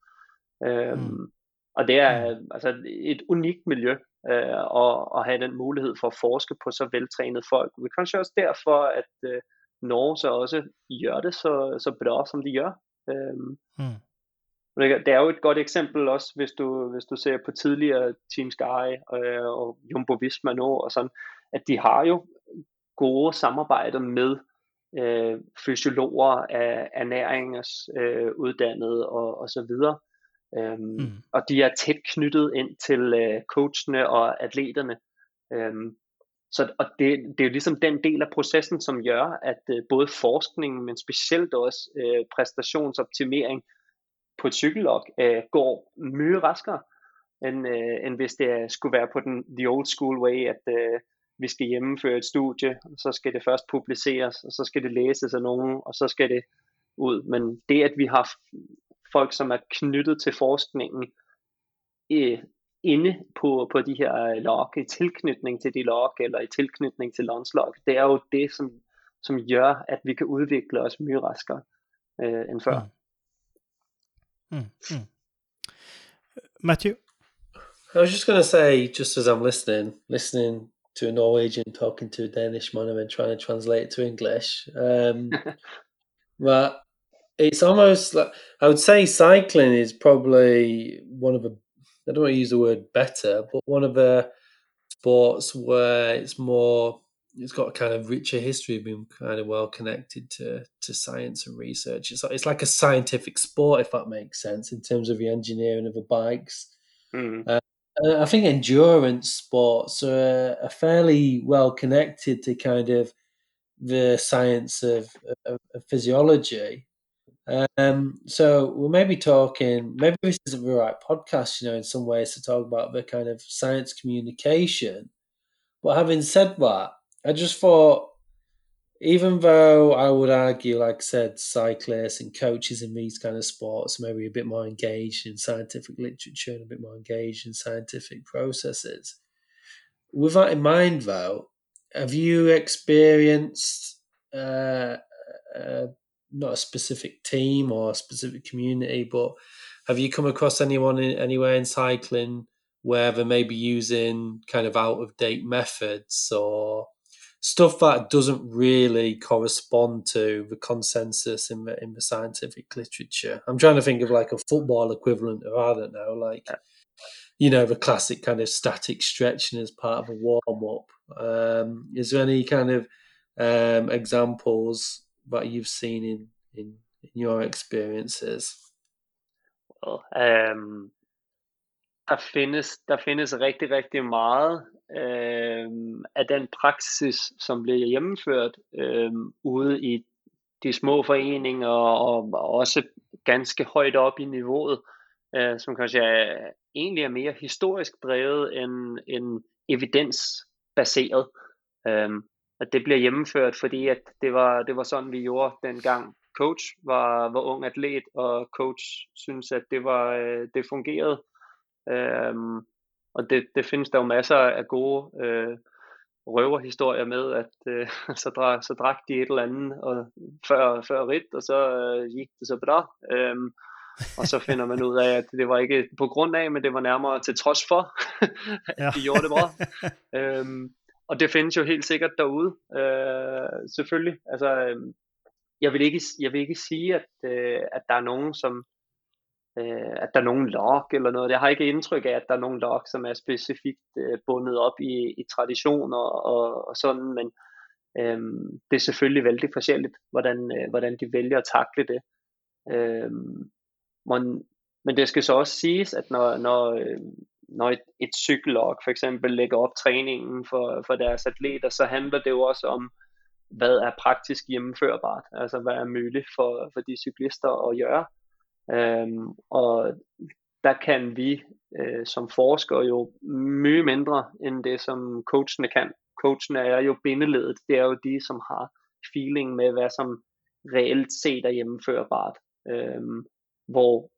Øhm, Mm. Og det er altså et unikt miljø øh, at, at have den mulighed for at forske på så veltrænede folk. Er kanskje også derfor, at øh, Norge så også gør det så, så bra, som de gør. Øhm, Mm. det det er jo et godt eksempel også, hvis du, hvis du ser på tidligere Team Sky øh, og Jumbo Visma nu, og sådan, at de har jo gode samarbejder med øh, fysiologer af ernæringers øh, uddannede og, og så videre. Øhm, Mm. Og de er tæt knyttet ind til øh, coachene og atleterne. Øhm, så og det, det er jo ligesom den del af processen, som gør, at øh, både forskningen, men specielt også øh, præstationsoptimering på et cykellog øh, går mye raskere, end, øh, end hvis det skulle være på den the old school way, at øh, vi skal gennemføre et studie, og så skal det først publiceres, og så skal det læses af nogen, og så skal det ud. Men det, at vi har folk, som er knyttet til forskningen, øh, inde på, på de her øh, log, i tilknytning til de log, eller i tilknytning til landslag, det er jo det, som, som gør, at vi kan udvikle os mye raskere øh, end før. Mm. Mm. Mm. Matthew? I was just going to say, just as I'm listening, listening to a Norwegian talking to a Danish man and then trying to translate it to English. Um, <laughs> but it's almost like I would say cycling is probably one of the, I don't want to use the word better, but one of the sports where it's more it's got a kind of richer history, being kind of well connected to to science and research. It's it's like a scientific sport, if that makes sense, in terms of the engineering of the bikes. Mm. Uh, I think endurance sports are, are, fairly well connected to kind of the science of, of, of physiology. Um, so we may be talking, maybe this isn't the right podcast, you know, in some ways to talk about the kind of science communication. But having said that, I just thought, even though I would argue, like I said, cyclists and coaches in these kind of sports maybe a bit more engaged in scientific literature and a bit more engaged in scientific processes. With that in mind, though, have you experienced uh, uh, not a specific team or a specific community, but have you come across anyone in, anywhere in cycling where they may be using kind of out of date methods or stuff that doesn't really correspond to the consensus in the in the scientific literature. I'm trying to think of like a football equivalent of I don't know, like you know, the classic kind of static stretching as part of a warm up. Um, is there any kind of um, examples what you've seen in in, in your experiences? Well, um, der findes, der findes rigtig, rigtig meget øh, af den praksis, som bliver hjemmeført øh, ude i de små foreninger og, og også ganske højt op i niveauet, øh, som kanskje er, egentlig er mere historisk drevet end, end evidensbaseret. Øh, at det bliver gennemført, fordi at det var, det var sådan, vi gjorde dengang coach var, var ung atlet, og coach synes, at det, var, øh, det fungerede. Øhm, og det, det findes der jo masser af gode øh, røverhistorier med, at øh, <laughs> så, drak, så drak de et eller andet og før, før rit, og så øh, gik det så bra. Øhm, og så finder man ud af, at det var ikke på grund af, men det var nærmere til trods for, <laughs> at ja. de gjorde det bra. <laughs> øhm, og det findes jo helt sikkert derude, øh, selvfølgelig. Altså, øh, jeg, vil ikke, jeg vil ikke sige, at, øh, at der er nogen, som øh, at der er nogen log eller noget. Jeg har ikke indtryk af, at der er nogen log, som er specifikt øh, bundet op i, i traditioner og, og sådan, men øh, det er selvfølgelig vældig forskelligt, hvordan, øh, hvordan de vælger at takle det. Øh, men, men det skal så også siges, at når, når, øh, når et, et cykellog for eksempel lægger op træningen for, for deres atleter, så handler det jo også om, hvad er praktisk hjemmeførbart, altså hvad er muligt for, for de cyklister at gøre. Øhm, og der kan vi øh, som forskere jo mye mindre end det som coachene kan. Coachene er jo bindeledet, det er jo de som har feeling med hvad som reelt set er hjemmeførbart. Øhm, hvor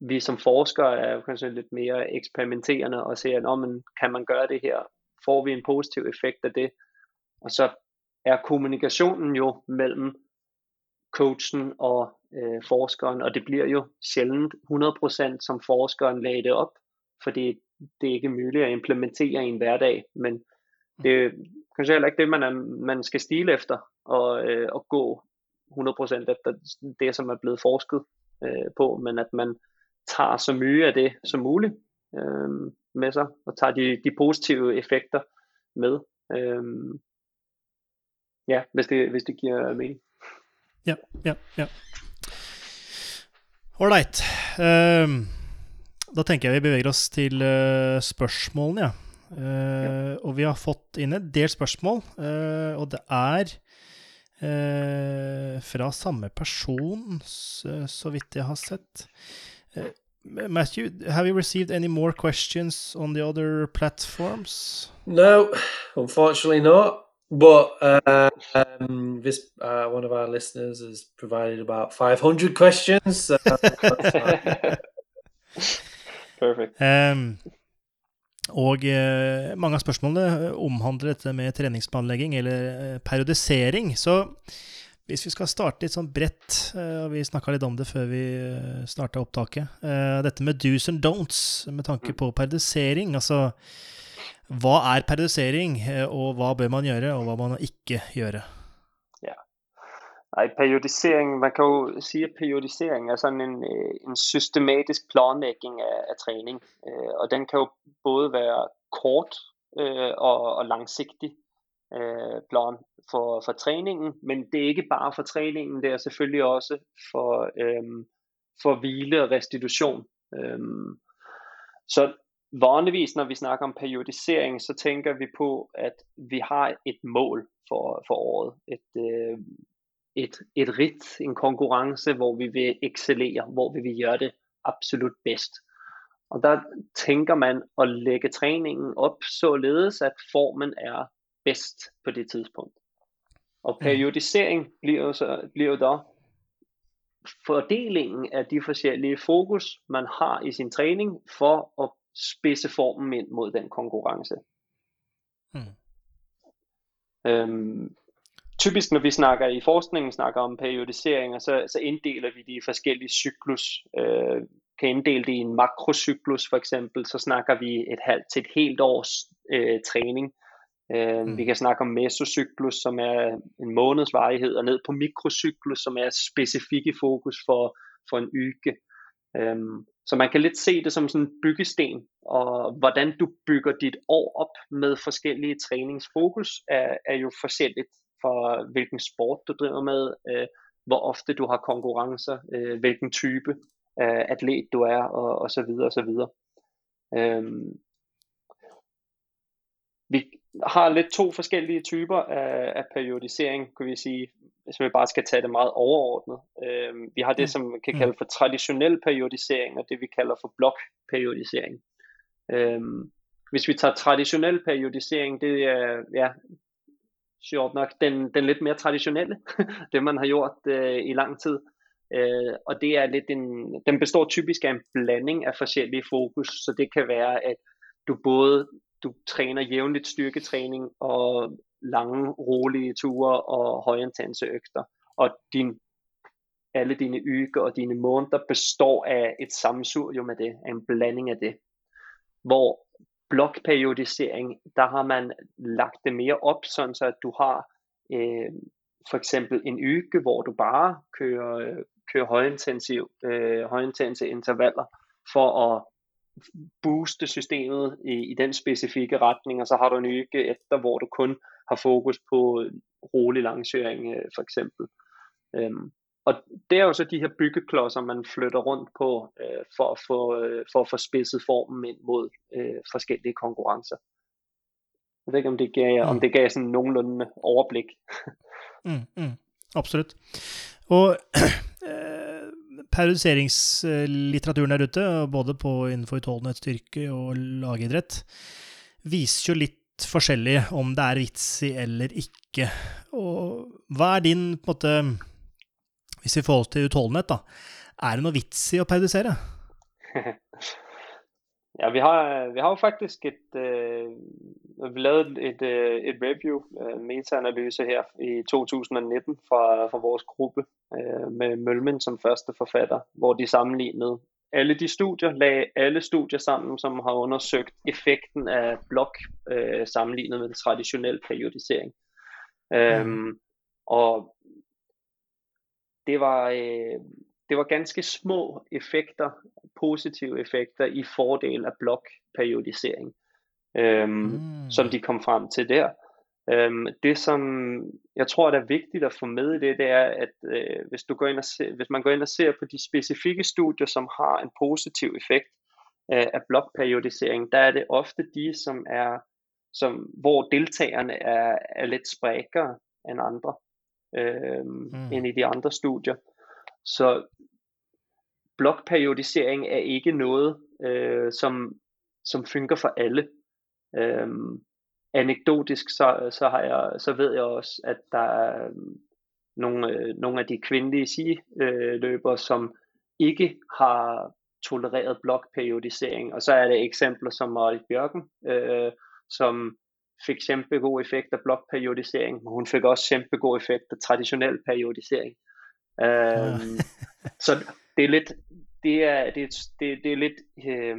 vi som forskere er kanskje lidt mere eksperimenterende og ser, om man, kan man gøre det her? Får vi en positiv effekt af det? Og så er kommunikationen jo mellem coachen og øh, forskeren, og det bliver jo sjældent 100% som forskeren lagde det op, fordi det er ikke muligt at implementere i en hverdag, men det er kanskje heller ikke det, man, er, man skal stile efter, og, øh, og gå 100% efter det, som er blevet forsket øh, på, men at man tager så mye af det som muligt øh, med sig, og tager de, de positive effekter med. Øh, ja, hvis det, hvis det giver mening. Ja, ja, ja. Ålreit. Uh, da tenker jeg vi beveger oss til uh, spørsmålene, ja. Uh, ja. Og vi har fått inn et delt spørsmål, og det er fra samme person, så, så, vidt jeg har sett. Matthew, have you received any more questions on the other platforms? No, unfortunately not. But uh, um, this uh, one of our listeners has provided about 500 questions. So <laughs> Perfect. Um, og eh, mange av spørsmålene omhandler dette med treningsplanlegging eller eh, periodisering. Så hvis vi skal starte litt sånn bredt, eh, og vi snakka litt om det før vi eh, starta opptaket eh, Dette med do's and don'ts med tanke på periodisering. Altså hva er periodisering, eh, og hva bør man gjøre, og hva man ikke gjøre? Ja. Nei, periodisering, man kan jo si at periodisering er sånn en, eh, en systematisk planlegging av, av trening. og den kan jo både være kort og, og langsiktig øh, plan for, for træningen, men det er ikke bare for træningen, det er selvfølgelig også for, øh, for hvile og restitution. Øh, så vanligvis, når vi snakker om periodisering, så tænker vi på, at vi har et mål for, for året. Et, øh, et, et rit, en konkurrence, hvor vi vil excellere, hvor vi vil gøre det absolut bedst. Og der tænker man at lægge træningen op således, at formen er bedst på det tidspunkt. Og periodisering bliver jo, så, bliver jo der fordelingen af de forskellige fokus, man har i sin træning for at spidse formen ind mod den konkurrence. Mm. Øhm, typisk når vi snakker i forskningen snakker om periodisering, så, så inddeler vi de forskellige cyklus. Øh, kan inddele det i en makrocyklus for eksempel, så snakker vi et halvt til et helt års øh, træning. Øh, mm. Vi kan snakke om mesocyklus, som er en måneds varighed, og ned på mikrocyklus, som er specifikke fokus for, for en uge. Øhm, så man kan lidt se det som sådan en byggesten, og hvordan du bygger dit år op med forskellige træningsfokus er, er jo forskelligt for hvilken sport du driver med, øh, hvor ofte du har konkurrencer, øh, hvilken type af atlet du er, og, og så videre og så videre. Øhm, vi har lidt to forskellige typer af, af periodisering, kan vi sige, hvis vi bare skal tage det meget overordnet. Øhm, vi har det, mm. som man kan mm. kalde for traditionel periodisering, og det vi kalder for blokperiodisering. Øhm, hvis vi tager traditionel periodisering, det er ja, sjovt nok den, den lidt mere traditionelle, <laughs> det man har gjort øh, i lang tid. Øh, og det er lidt en, den består typisk af en blanding af forskellige fokus, så det kan være, at du både du træner jævnligt styrketræning og lange, rolige ture og højintense økter. Og din, alle dine uger og dine måneder består af et sammensurium med det, af en blanding af det. Hvor blokperiodisering, der har man lagt det mere op, sådan så at du har øh, for eksempel en uge, hvor du bare kører, øh, kører højintensiv, øh, højintense intervaller for at booste systemet i, i den specifikke retning, og så har du en uge efter, hvor du kun har fokus på rolig langsøring øh, for eksempel. Øhm, og det er jo så de her byggeklodser, man flytter rundt på øh, for, at få, øh, for at få spidset formen ind mod øh, forskellige konkurrencer. Jeg ved ikke, om det gav, mm. om det gav sådan nogenlunde overblik. mm, mm, absolut. Og eh, <clears throat> periodiseringslitteraturen der ute, både på innenfor utholdenhetsstyrke og lagidrett, viser jo litt forskjellig om det er vits i eller ikke. Og hva er din på en måte Hvis vi får til utholdenhet, da. Er det noe vits i å periodisere? <laughs> ja, vi har, vi har jo faktisk et Vi lavede et, uh, et review, uh, meta-analyse her i 2019 fra, fra vores gruppe uh, med Mølmen som første forfatter, hvor de sammenlignede alle de studier, lagde alle studier sammen, som har undersøgt effekten af blok øh, sammenlignet med traditionel periodisering. Mm. Øhm, og det var, øh, det var ganske små effekter, positive effekter i fordel af blokperiodisering, øhm, mm. som de kom frem til der. Øhm, det som jeg tror der er vigtigt at få med i det, det er at øh, hvis, du går ind og ser, hvis man går ind og ser på de specifikke studier, som har en positiv effekt øh, af blokperiodisering, der er det ofte de, som er, som, hvor deltagerne er, er lidt sprækkere end andre, øh, mm. end i de andre studier. Så blokperiodisering er ikke noget, øh, som, som fungerer for alle. Øhm, anekdotisk, så, så, har jeg, så ved jeg også, at der er øh, nogle, øh, nogle af de kvindelige sigeløbere, som ikke har tolereret blokperiodisering. Og så er det eksempler som Marit Bjørken, øh, som fik kæmpe god effekt af blokperiodisering, men hun fik også kæmpe god effekt af traditionel periodisering. Øh, ja. så det er lidt, det er, det, det, det er lidt, øh,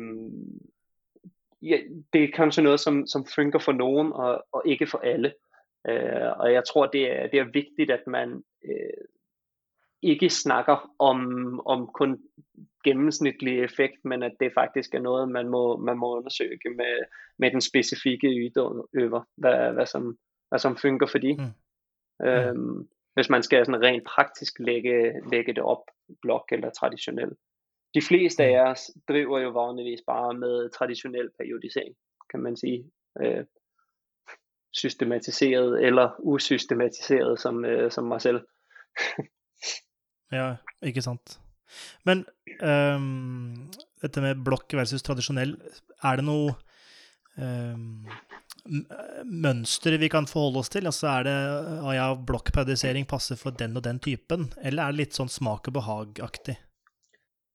ja, det er kanskje noget, som, som fungerer for nogen, og, og ikke for alle. Uh, og jeg tror, det er, det er vigtigt, at man uh, ikke snakker om, om kun gennemsnitlig effekt, men at det faktisk er noget, man må, man må undersøge med, med den specifikke yderøver, hvad, hvad, som, hvad som fungerer for de. Mm. Øhm, hvis man skal sådan rent praktisk lægge, lægge det op, blok eller traditionelt. De fleste af mm. os driver jo vanligvis bare med traditionel periodisering, kan man sige. Øh, systematiseret eller usystematiseret som, øh, som mig selv. <laughs> ja, ikke sant. Men um, dette med blokk versus tradisjonell, er det noe um, mønstre vi kan forholde oss til? Altså er det ah, ja, blokkpaudisering passer for den og den typen, eller er det litt sånn smak og behag-aktig?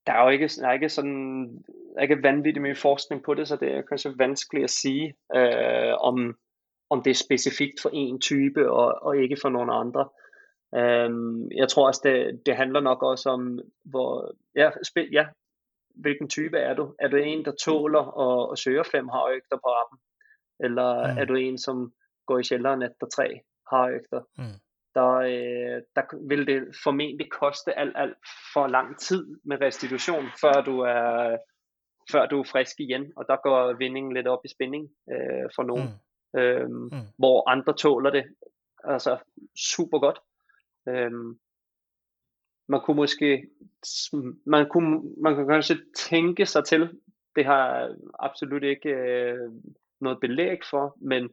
Det er jo ikke, det er ikke, sånn, det er ikke vanvittig mye forskning på det, så det er kanskje vanskelig å si uh, øh, om, om det er spesifikt for én type og, og ikke for noen andre. Um, jeg tror også, det, det handler nok også om, hvor, ja, spil, ja, hvilken type er du? Er du en, der tåler at, at søge fem harøgter på appen? Eller mm. er du en, som går i kælderen efter tre harøgter? Mm. Der, øh, der vil det formentlig koste alt, alt for lang tid med restitution, før du er før du er frisk igen, og der går vindingen lidt op i spænding øh, for nogen, mm. Øhm, mm. hvor andre tåler det altså super godt. Øhm, man kunne måske, man kunne, man kan kanskje tænke sig til, det har absolut ikke øh, noget belæg for, men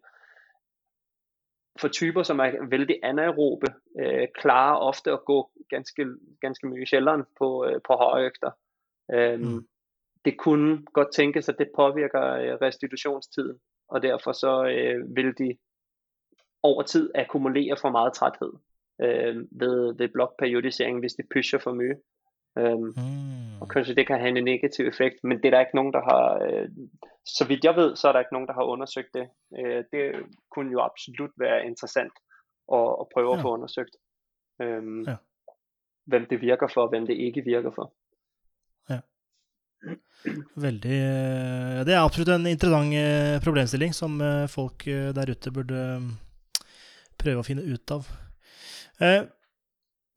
for typer, som er vældig anaerobe, øh, klarer ofte at gå ganske, ganske mye sjældent på, øh, på højøgter. Øhm, mm. Det kunne godt tænkes, at det påvirker øh, restitutionstiden, og derfor så øh, vil de over tid akkumulere for meget træthed øh, ved, ved blokperiodisering, hvis de pusher for mye. Øhm, mm. Og kanskje det kan have en negativ effekt, men det er der ikke nogen, der har, øh, så vidt jeg ved, så er der ikke nogen, der har undersøgt det. Øh, det kunne jo absolut være interessant at, at prøve ja. at få undersøgt, øhm, ja. hvem det virker for, og hvem det ikke virker for. Ja. Veldig øh, Det er absolutt en interessant øh, problemstilling som øh, folk der ute burde prøve å finne ut av. Eh,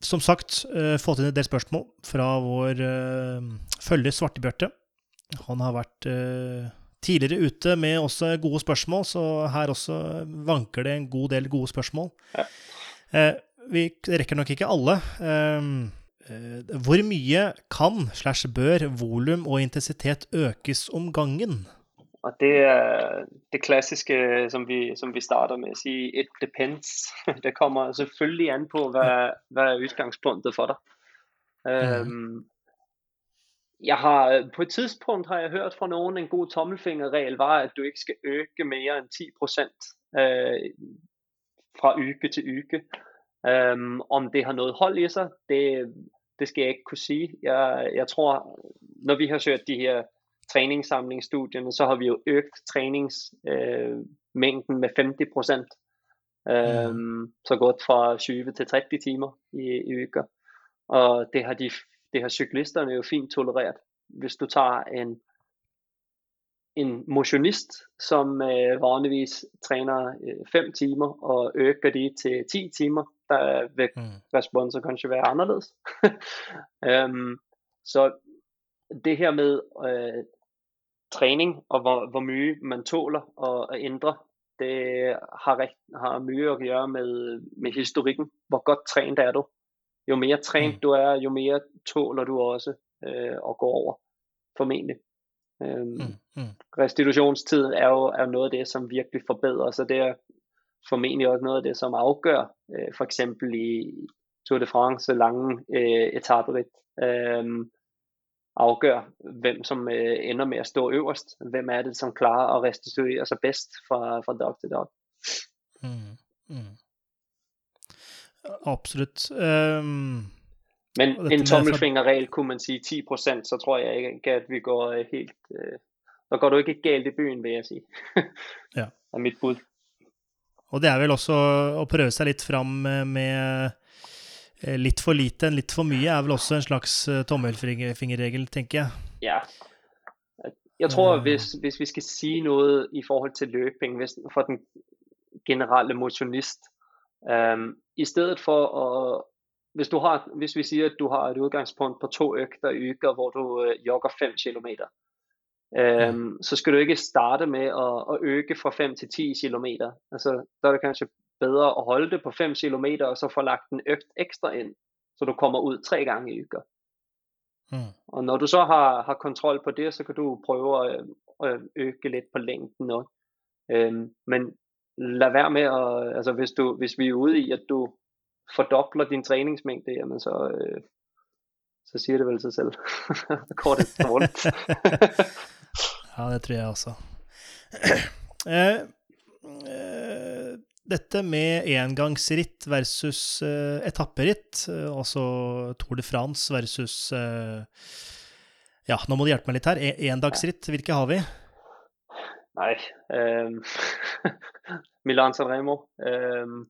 som sagt, eh, fått inn en del spørsmål fra vår eh, følger Svartebjørte. Han har vært eh, tidligere ute med også gode spørsmål, så her også vanker det en god del gode spørsmål. Vi rekker nok ikke alle. Hvor mye kan slash bør volum og intensitet økes om gangen? Og det er det klassiske, som vi, som vi starter med at sige, it depends. <laughs> Det kommer selvfølgelig an på, hvad, hvad er udgangspunktet for dig. Mm. Um, jeg har, på et tidspunkt har jeg hørt fra nogen, en god tommelfingerregel var, at du ikke skal øge mere end 10% øh, fra uge til uge. Um, om det har noget hold i sig, det, det skal jeg ikke kunne sige. Jeg, jeg tror, når vi har søgt de her træningssamlingsstudierne, så har vi jo øget træningsmængden øh, med 50 procent. Øh, mm. Så gået fra 20 til 30 timer i, i uger. Og det har, de, det har cyklisterne jo fint tolereret. Hvis du tager en, en motionist, som øh, vanligvis træner 5 øh, timer og øger det til 10 timer, der vil mm. responser kanskje være anderledes. um, <laughs> så det her med øh, træning og hvor, hvor mye man tåler at, at ændre, det har, rigt, har mye at gøre med, med historikken. Hvor godt trænet er du? Jo mere trænet mm. du er, jo mere tåler du også øh, at gå over, formentlig. Øhm, mm. Mm. Restitutionstiden er jo er noget af det, som virkelig forbedrer, så det er formentlig også noget af det, som afgør, øh, for eksempel i Tour de France lange øh, etaperit. Øh, afgør, hvem som øh, ender med at stå øverst. Hvem er det, som klarer at restituere sig bedst fra, fra dog til dog. Mm, mm. Absolut. Um, Men en tommelfingerregel kunne man sige 10%, så tror jeg ikke, at vi går øh, helt... Øh, så går du ikke galt i byen, vil jeg sige. ja. <laughs> er mit bud. Og det er vel også å prøve seg litt fram med litt for lite enn litt for mye er vel også en slags eh, tommelfingerregel, tenker jeg. Ja. Jeg tror, hvis, hvis vi skal sige noget i forhold til løbing hvis, for den generelle motionist, um, i stedet for at hvis, du har, hvis vi siger, at du har et udgangspunkt på to økter i uger, hvor du uh, jogger 5 km, mm. så skal du ikke starte med at, at øge fra 5 til 10 km. Altså, der er det kanskje bedre at holde det på 5 km, og så få lagt en øgt ekstra ind, så du kommer ud tre gange i uger. Mm. Og når du så har, har kontrol på det, så kan du prøve at, at øge lidt på længden også. Øhm, men lad være med at, altså hvis, du, hvis vi er ude i, at du fordobler din træningsmængde, jamen så, øh, så siger det vel sig selv. <laughs> Kort dårligt. <laughs> ja, det tror jeg også. eh, <clears throat> dette med engangsritt versus uh, etapperitt, uh, altså Tour de France versus uh, Ja, nå må du hjelpe meg litt her. E endagsritt, hvilke har vi? Nei <laughs> um, Milan San Remo. Um,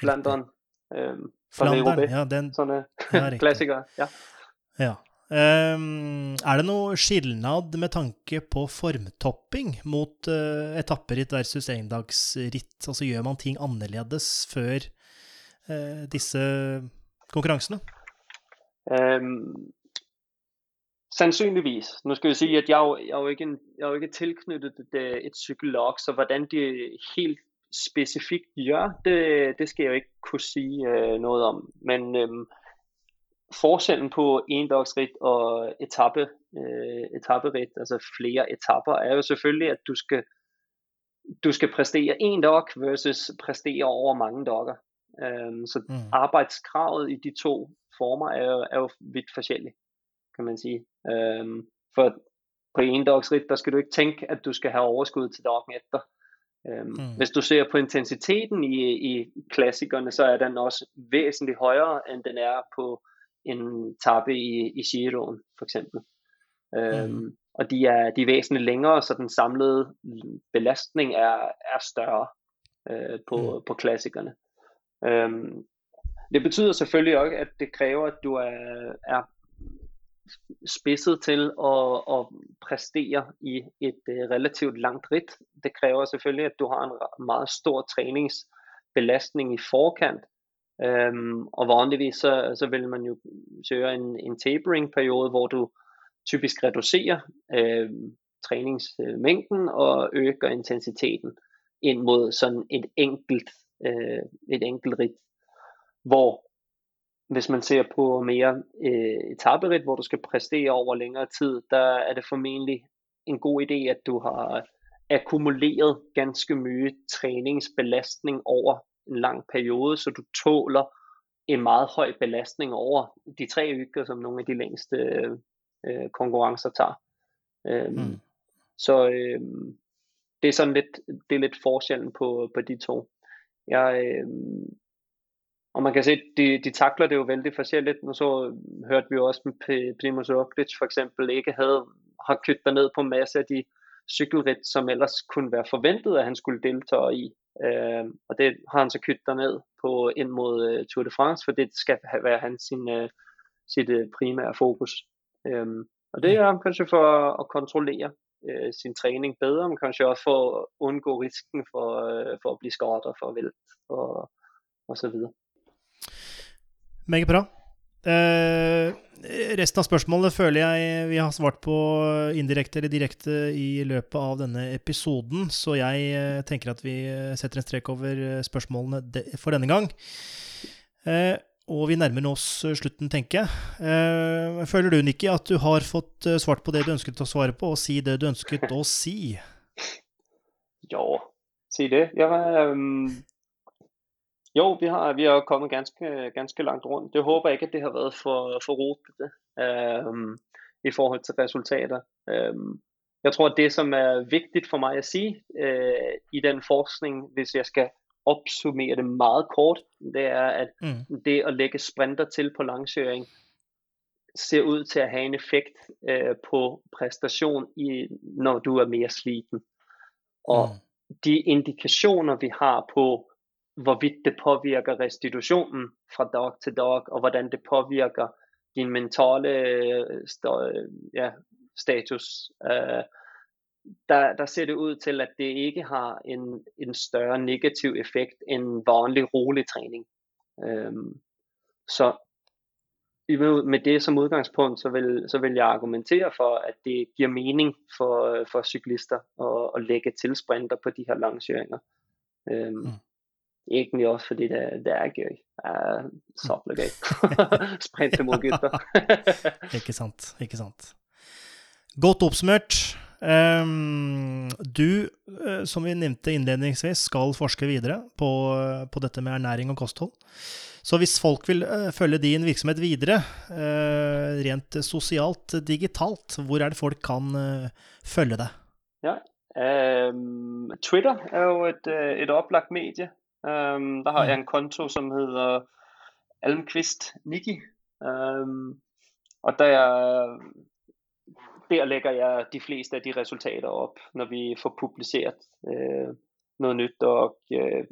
Flandern. Um, Flandern, ja, den Sånne <laughs> klassikere. Ja. ja. Ehm, er det noe skilnad med tanke på formtopping mot eh, etapperitt versus endagsritt? Altså gjør man ting annerledes før eh, disse konkurransene? Um, sandsynligvis. Nu skal vi sige, at jeg er jo, jeg er jo, ikke, en, jeg er jo ikke tilknyttet et, et så hvordan de helt specifikt gjør, det, det skal jeg jo ikke kunne sige uh, noget om. Men um, forskellen på endagsrit og etappe, øh, etapperit, altså flere etapper, er jo selvfølgelig, at du skal, du skal præstere en dag versus præstere over mange dage. Um, så mm. arbejdskravet i de to former er jo, er jo vidt forskelligt, kan man sige. Um, for på endagsrit, der skal du ikke tænke, at du skal have overskud til dagen efter. Um, mm. Hvis du ser på intensiteten i, i klassikerne, så er den også væsentligt højere, end den er på en tappe i, i Giroen, for eksempel. Øhm, mm. Og de er, de er væsentligt længere, så den samlede belastning er, er større øh, på, mm. på klassikerne. Øhm, det betyder selvfølgelig også, at det kræver, at du er, er spidset til at, at præstere i et uh, relativt langt rit. Det kræver selvfølgelig, at du har en meget stor træningsbelastning i forkant, Øhm, og vanligvis så, så vil man jo søge en, en tapering periode, hvor du typisk reducerer øh, træningsmængden og øger intensiteten ind mod sådan et enkelt, øh, et enkelt rit. Hvor hvis man ser på mere øh, etaperit, hvor du skal præstere over længere tid, der er det formentlig en god idé, at du har akkumuleret ganske mye træningsbelastning over en lang periode, så du tåler en meget høj belastning over de tre uger, som nogle af de længste øh, konkurrencer tager. Øhm, mm. Så øh, det er sådan lidt, det er lidt forskellen på, på de to. Jeg, øh, og man kan se, de, de takler det jo vældig forskelligt. Nu så hørte vi jo også med Primoz Roglic for eksempel ikke havde, har kyttet ned på masse af de cykelridt, som ellers kunne være forventet, at han skulle deltage i. Øh, og det har han så kyttet ned på ind mod øh, Tour de France, for det skal være hans sin, øh, sit øh, primære fokus. Øh, og det er kanskje for at kontrollere øh, sin træning bedre, men kanskje også for at undgå risken for, øh, for at blive skadet og for vælt og, og så videre. Meget bra. Eh, resten av spørsmålet føler jeg vi har svart på indirekte eller direkte i løpet av denne episoden, så jeg eh, tenker at vi eh, setter en strek over eh, spørsmålene for denne gang. Eh, og vi nærmer oss slutten, tenker jeg. Eh, føler du, Nikki, at du har fått svart på det du ønsket å svare på, og si det du ønsket å si? Ja, si det. Ja, um, jo, vi har, vi har kommet ganske, ganske langt rundt. Det håber jeg ikke, at det har været for, for rotete øhm, i forhold til resultater. Øhm, jeg tror, at det, som er vigtigt for mig at sige øh, i den forskning, hvis jeg skal opsummere det meget kort, det er, at mm. det at lægge sprinter til på langsøring, ser ud til at have en effekt øh, på præstation, i, når du er mere sliten. Og mm. de indikationer, vi har på, hvorvidt det påvirker restitutionen fra dag til dag, og hvordan det påvirker din mentale øh, st- øh, ja, status. Uh, der, der ser det ud til, at det ikke har en, en større negativ effekt end vanlig rolig træning. Um, så med det som udgangspunkt, så vil, så vil jeg argumentere for, at det giver mening for, for cyklister at, at lægge til sprinter på de her langsøringer. Øhm, mm egentlig også fordi det, det er gøy. Uh, Sabla gøy. Sprinte mot gutter. ikke sant. Ikke sant. Godt oppsummert. Um, du, uh, som vi nevnte innledningsvis, skal forske videre på, på, dette med ernæring og kosthold. Så hvis folk vil uh, følge din virksomhet videre, uh, rent sosialt, digitalt, hvor er det folk kan følge deg? Ja, um, Twitter er jo et, et opplagt medie. Um, der har jeg en konto som heter Almqvist Niki. Um, og der, der lægger jeg de fleste af de resultater op, når vi får publiceret øh, noget nyt, og øh,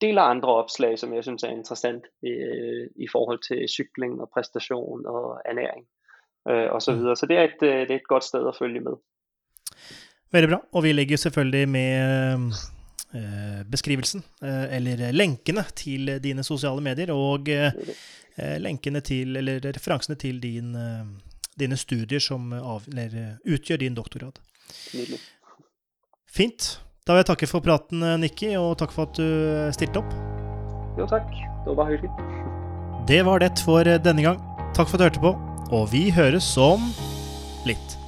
deler andre opslag, som jeg synes er interessant øh, i forhold til cykling og præstation og ernæring øh, og så mm. videre. Så det er, et, øh, det er et godt sted at følge med. Veldig bra. Og vi legger selvfølgelig med Eh, beskrivelsen, eh, eller lenkene til dine sosiale medier, og eh, lenkene til, eller referansene til din, dine studier som av, eller, utgjør din doktorgrad. Fint. Da vil jeg takke for praten, Nikki, og takk for at du stilte opp. Jo, takk. Det var hyggelig. Det var det for denne gang. Takk for at du hørte på, og vi høres om litt.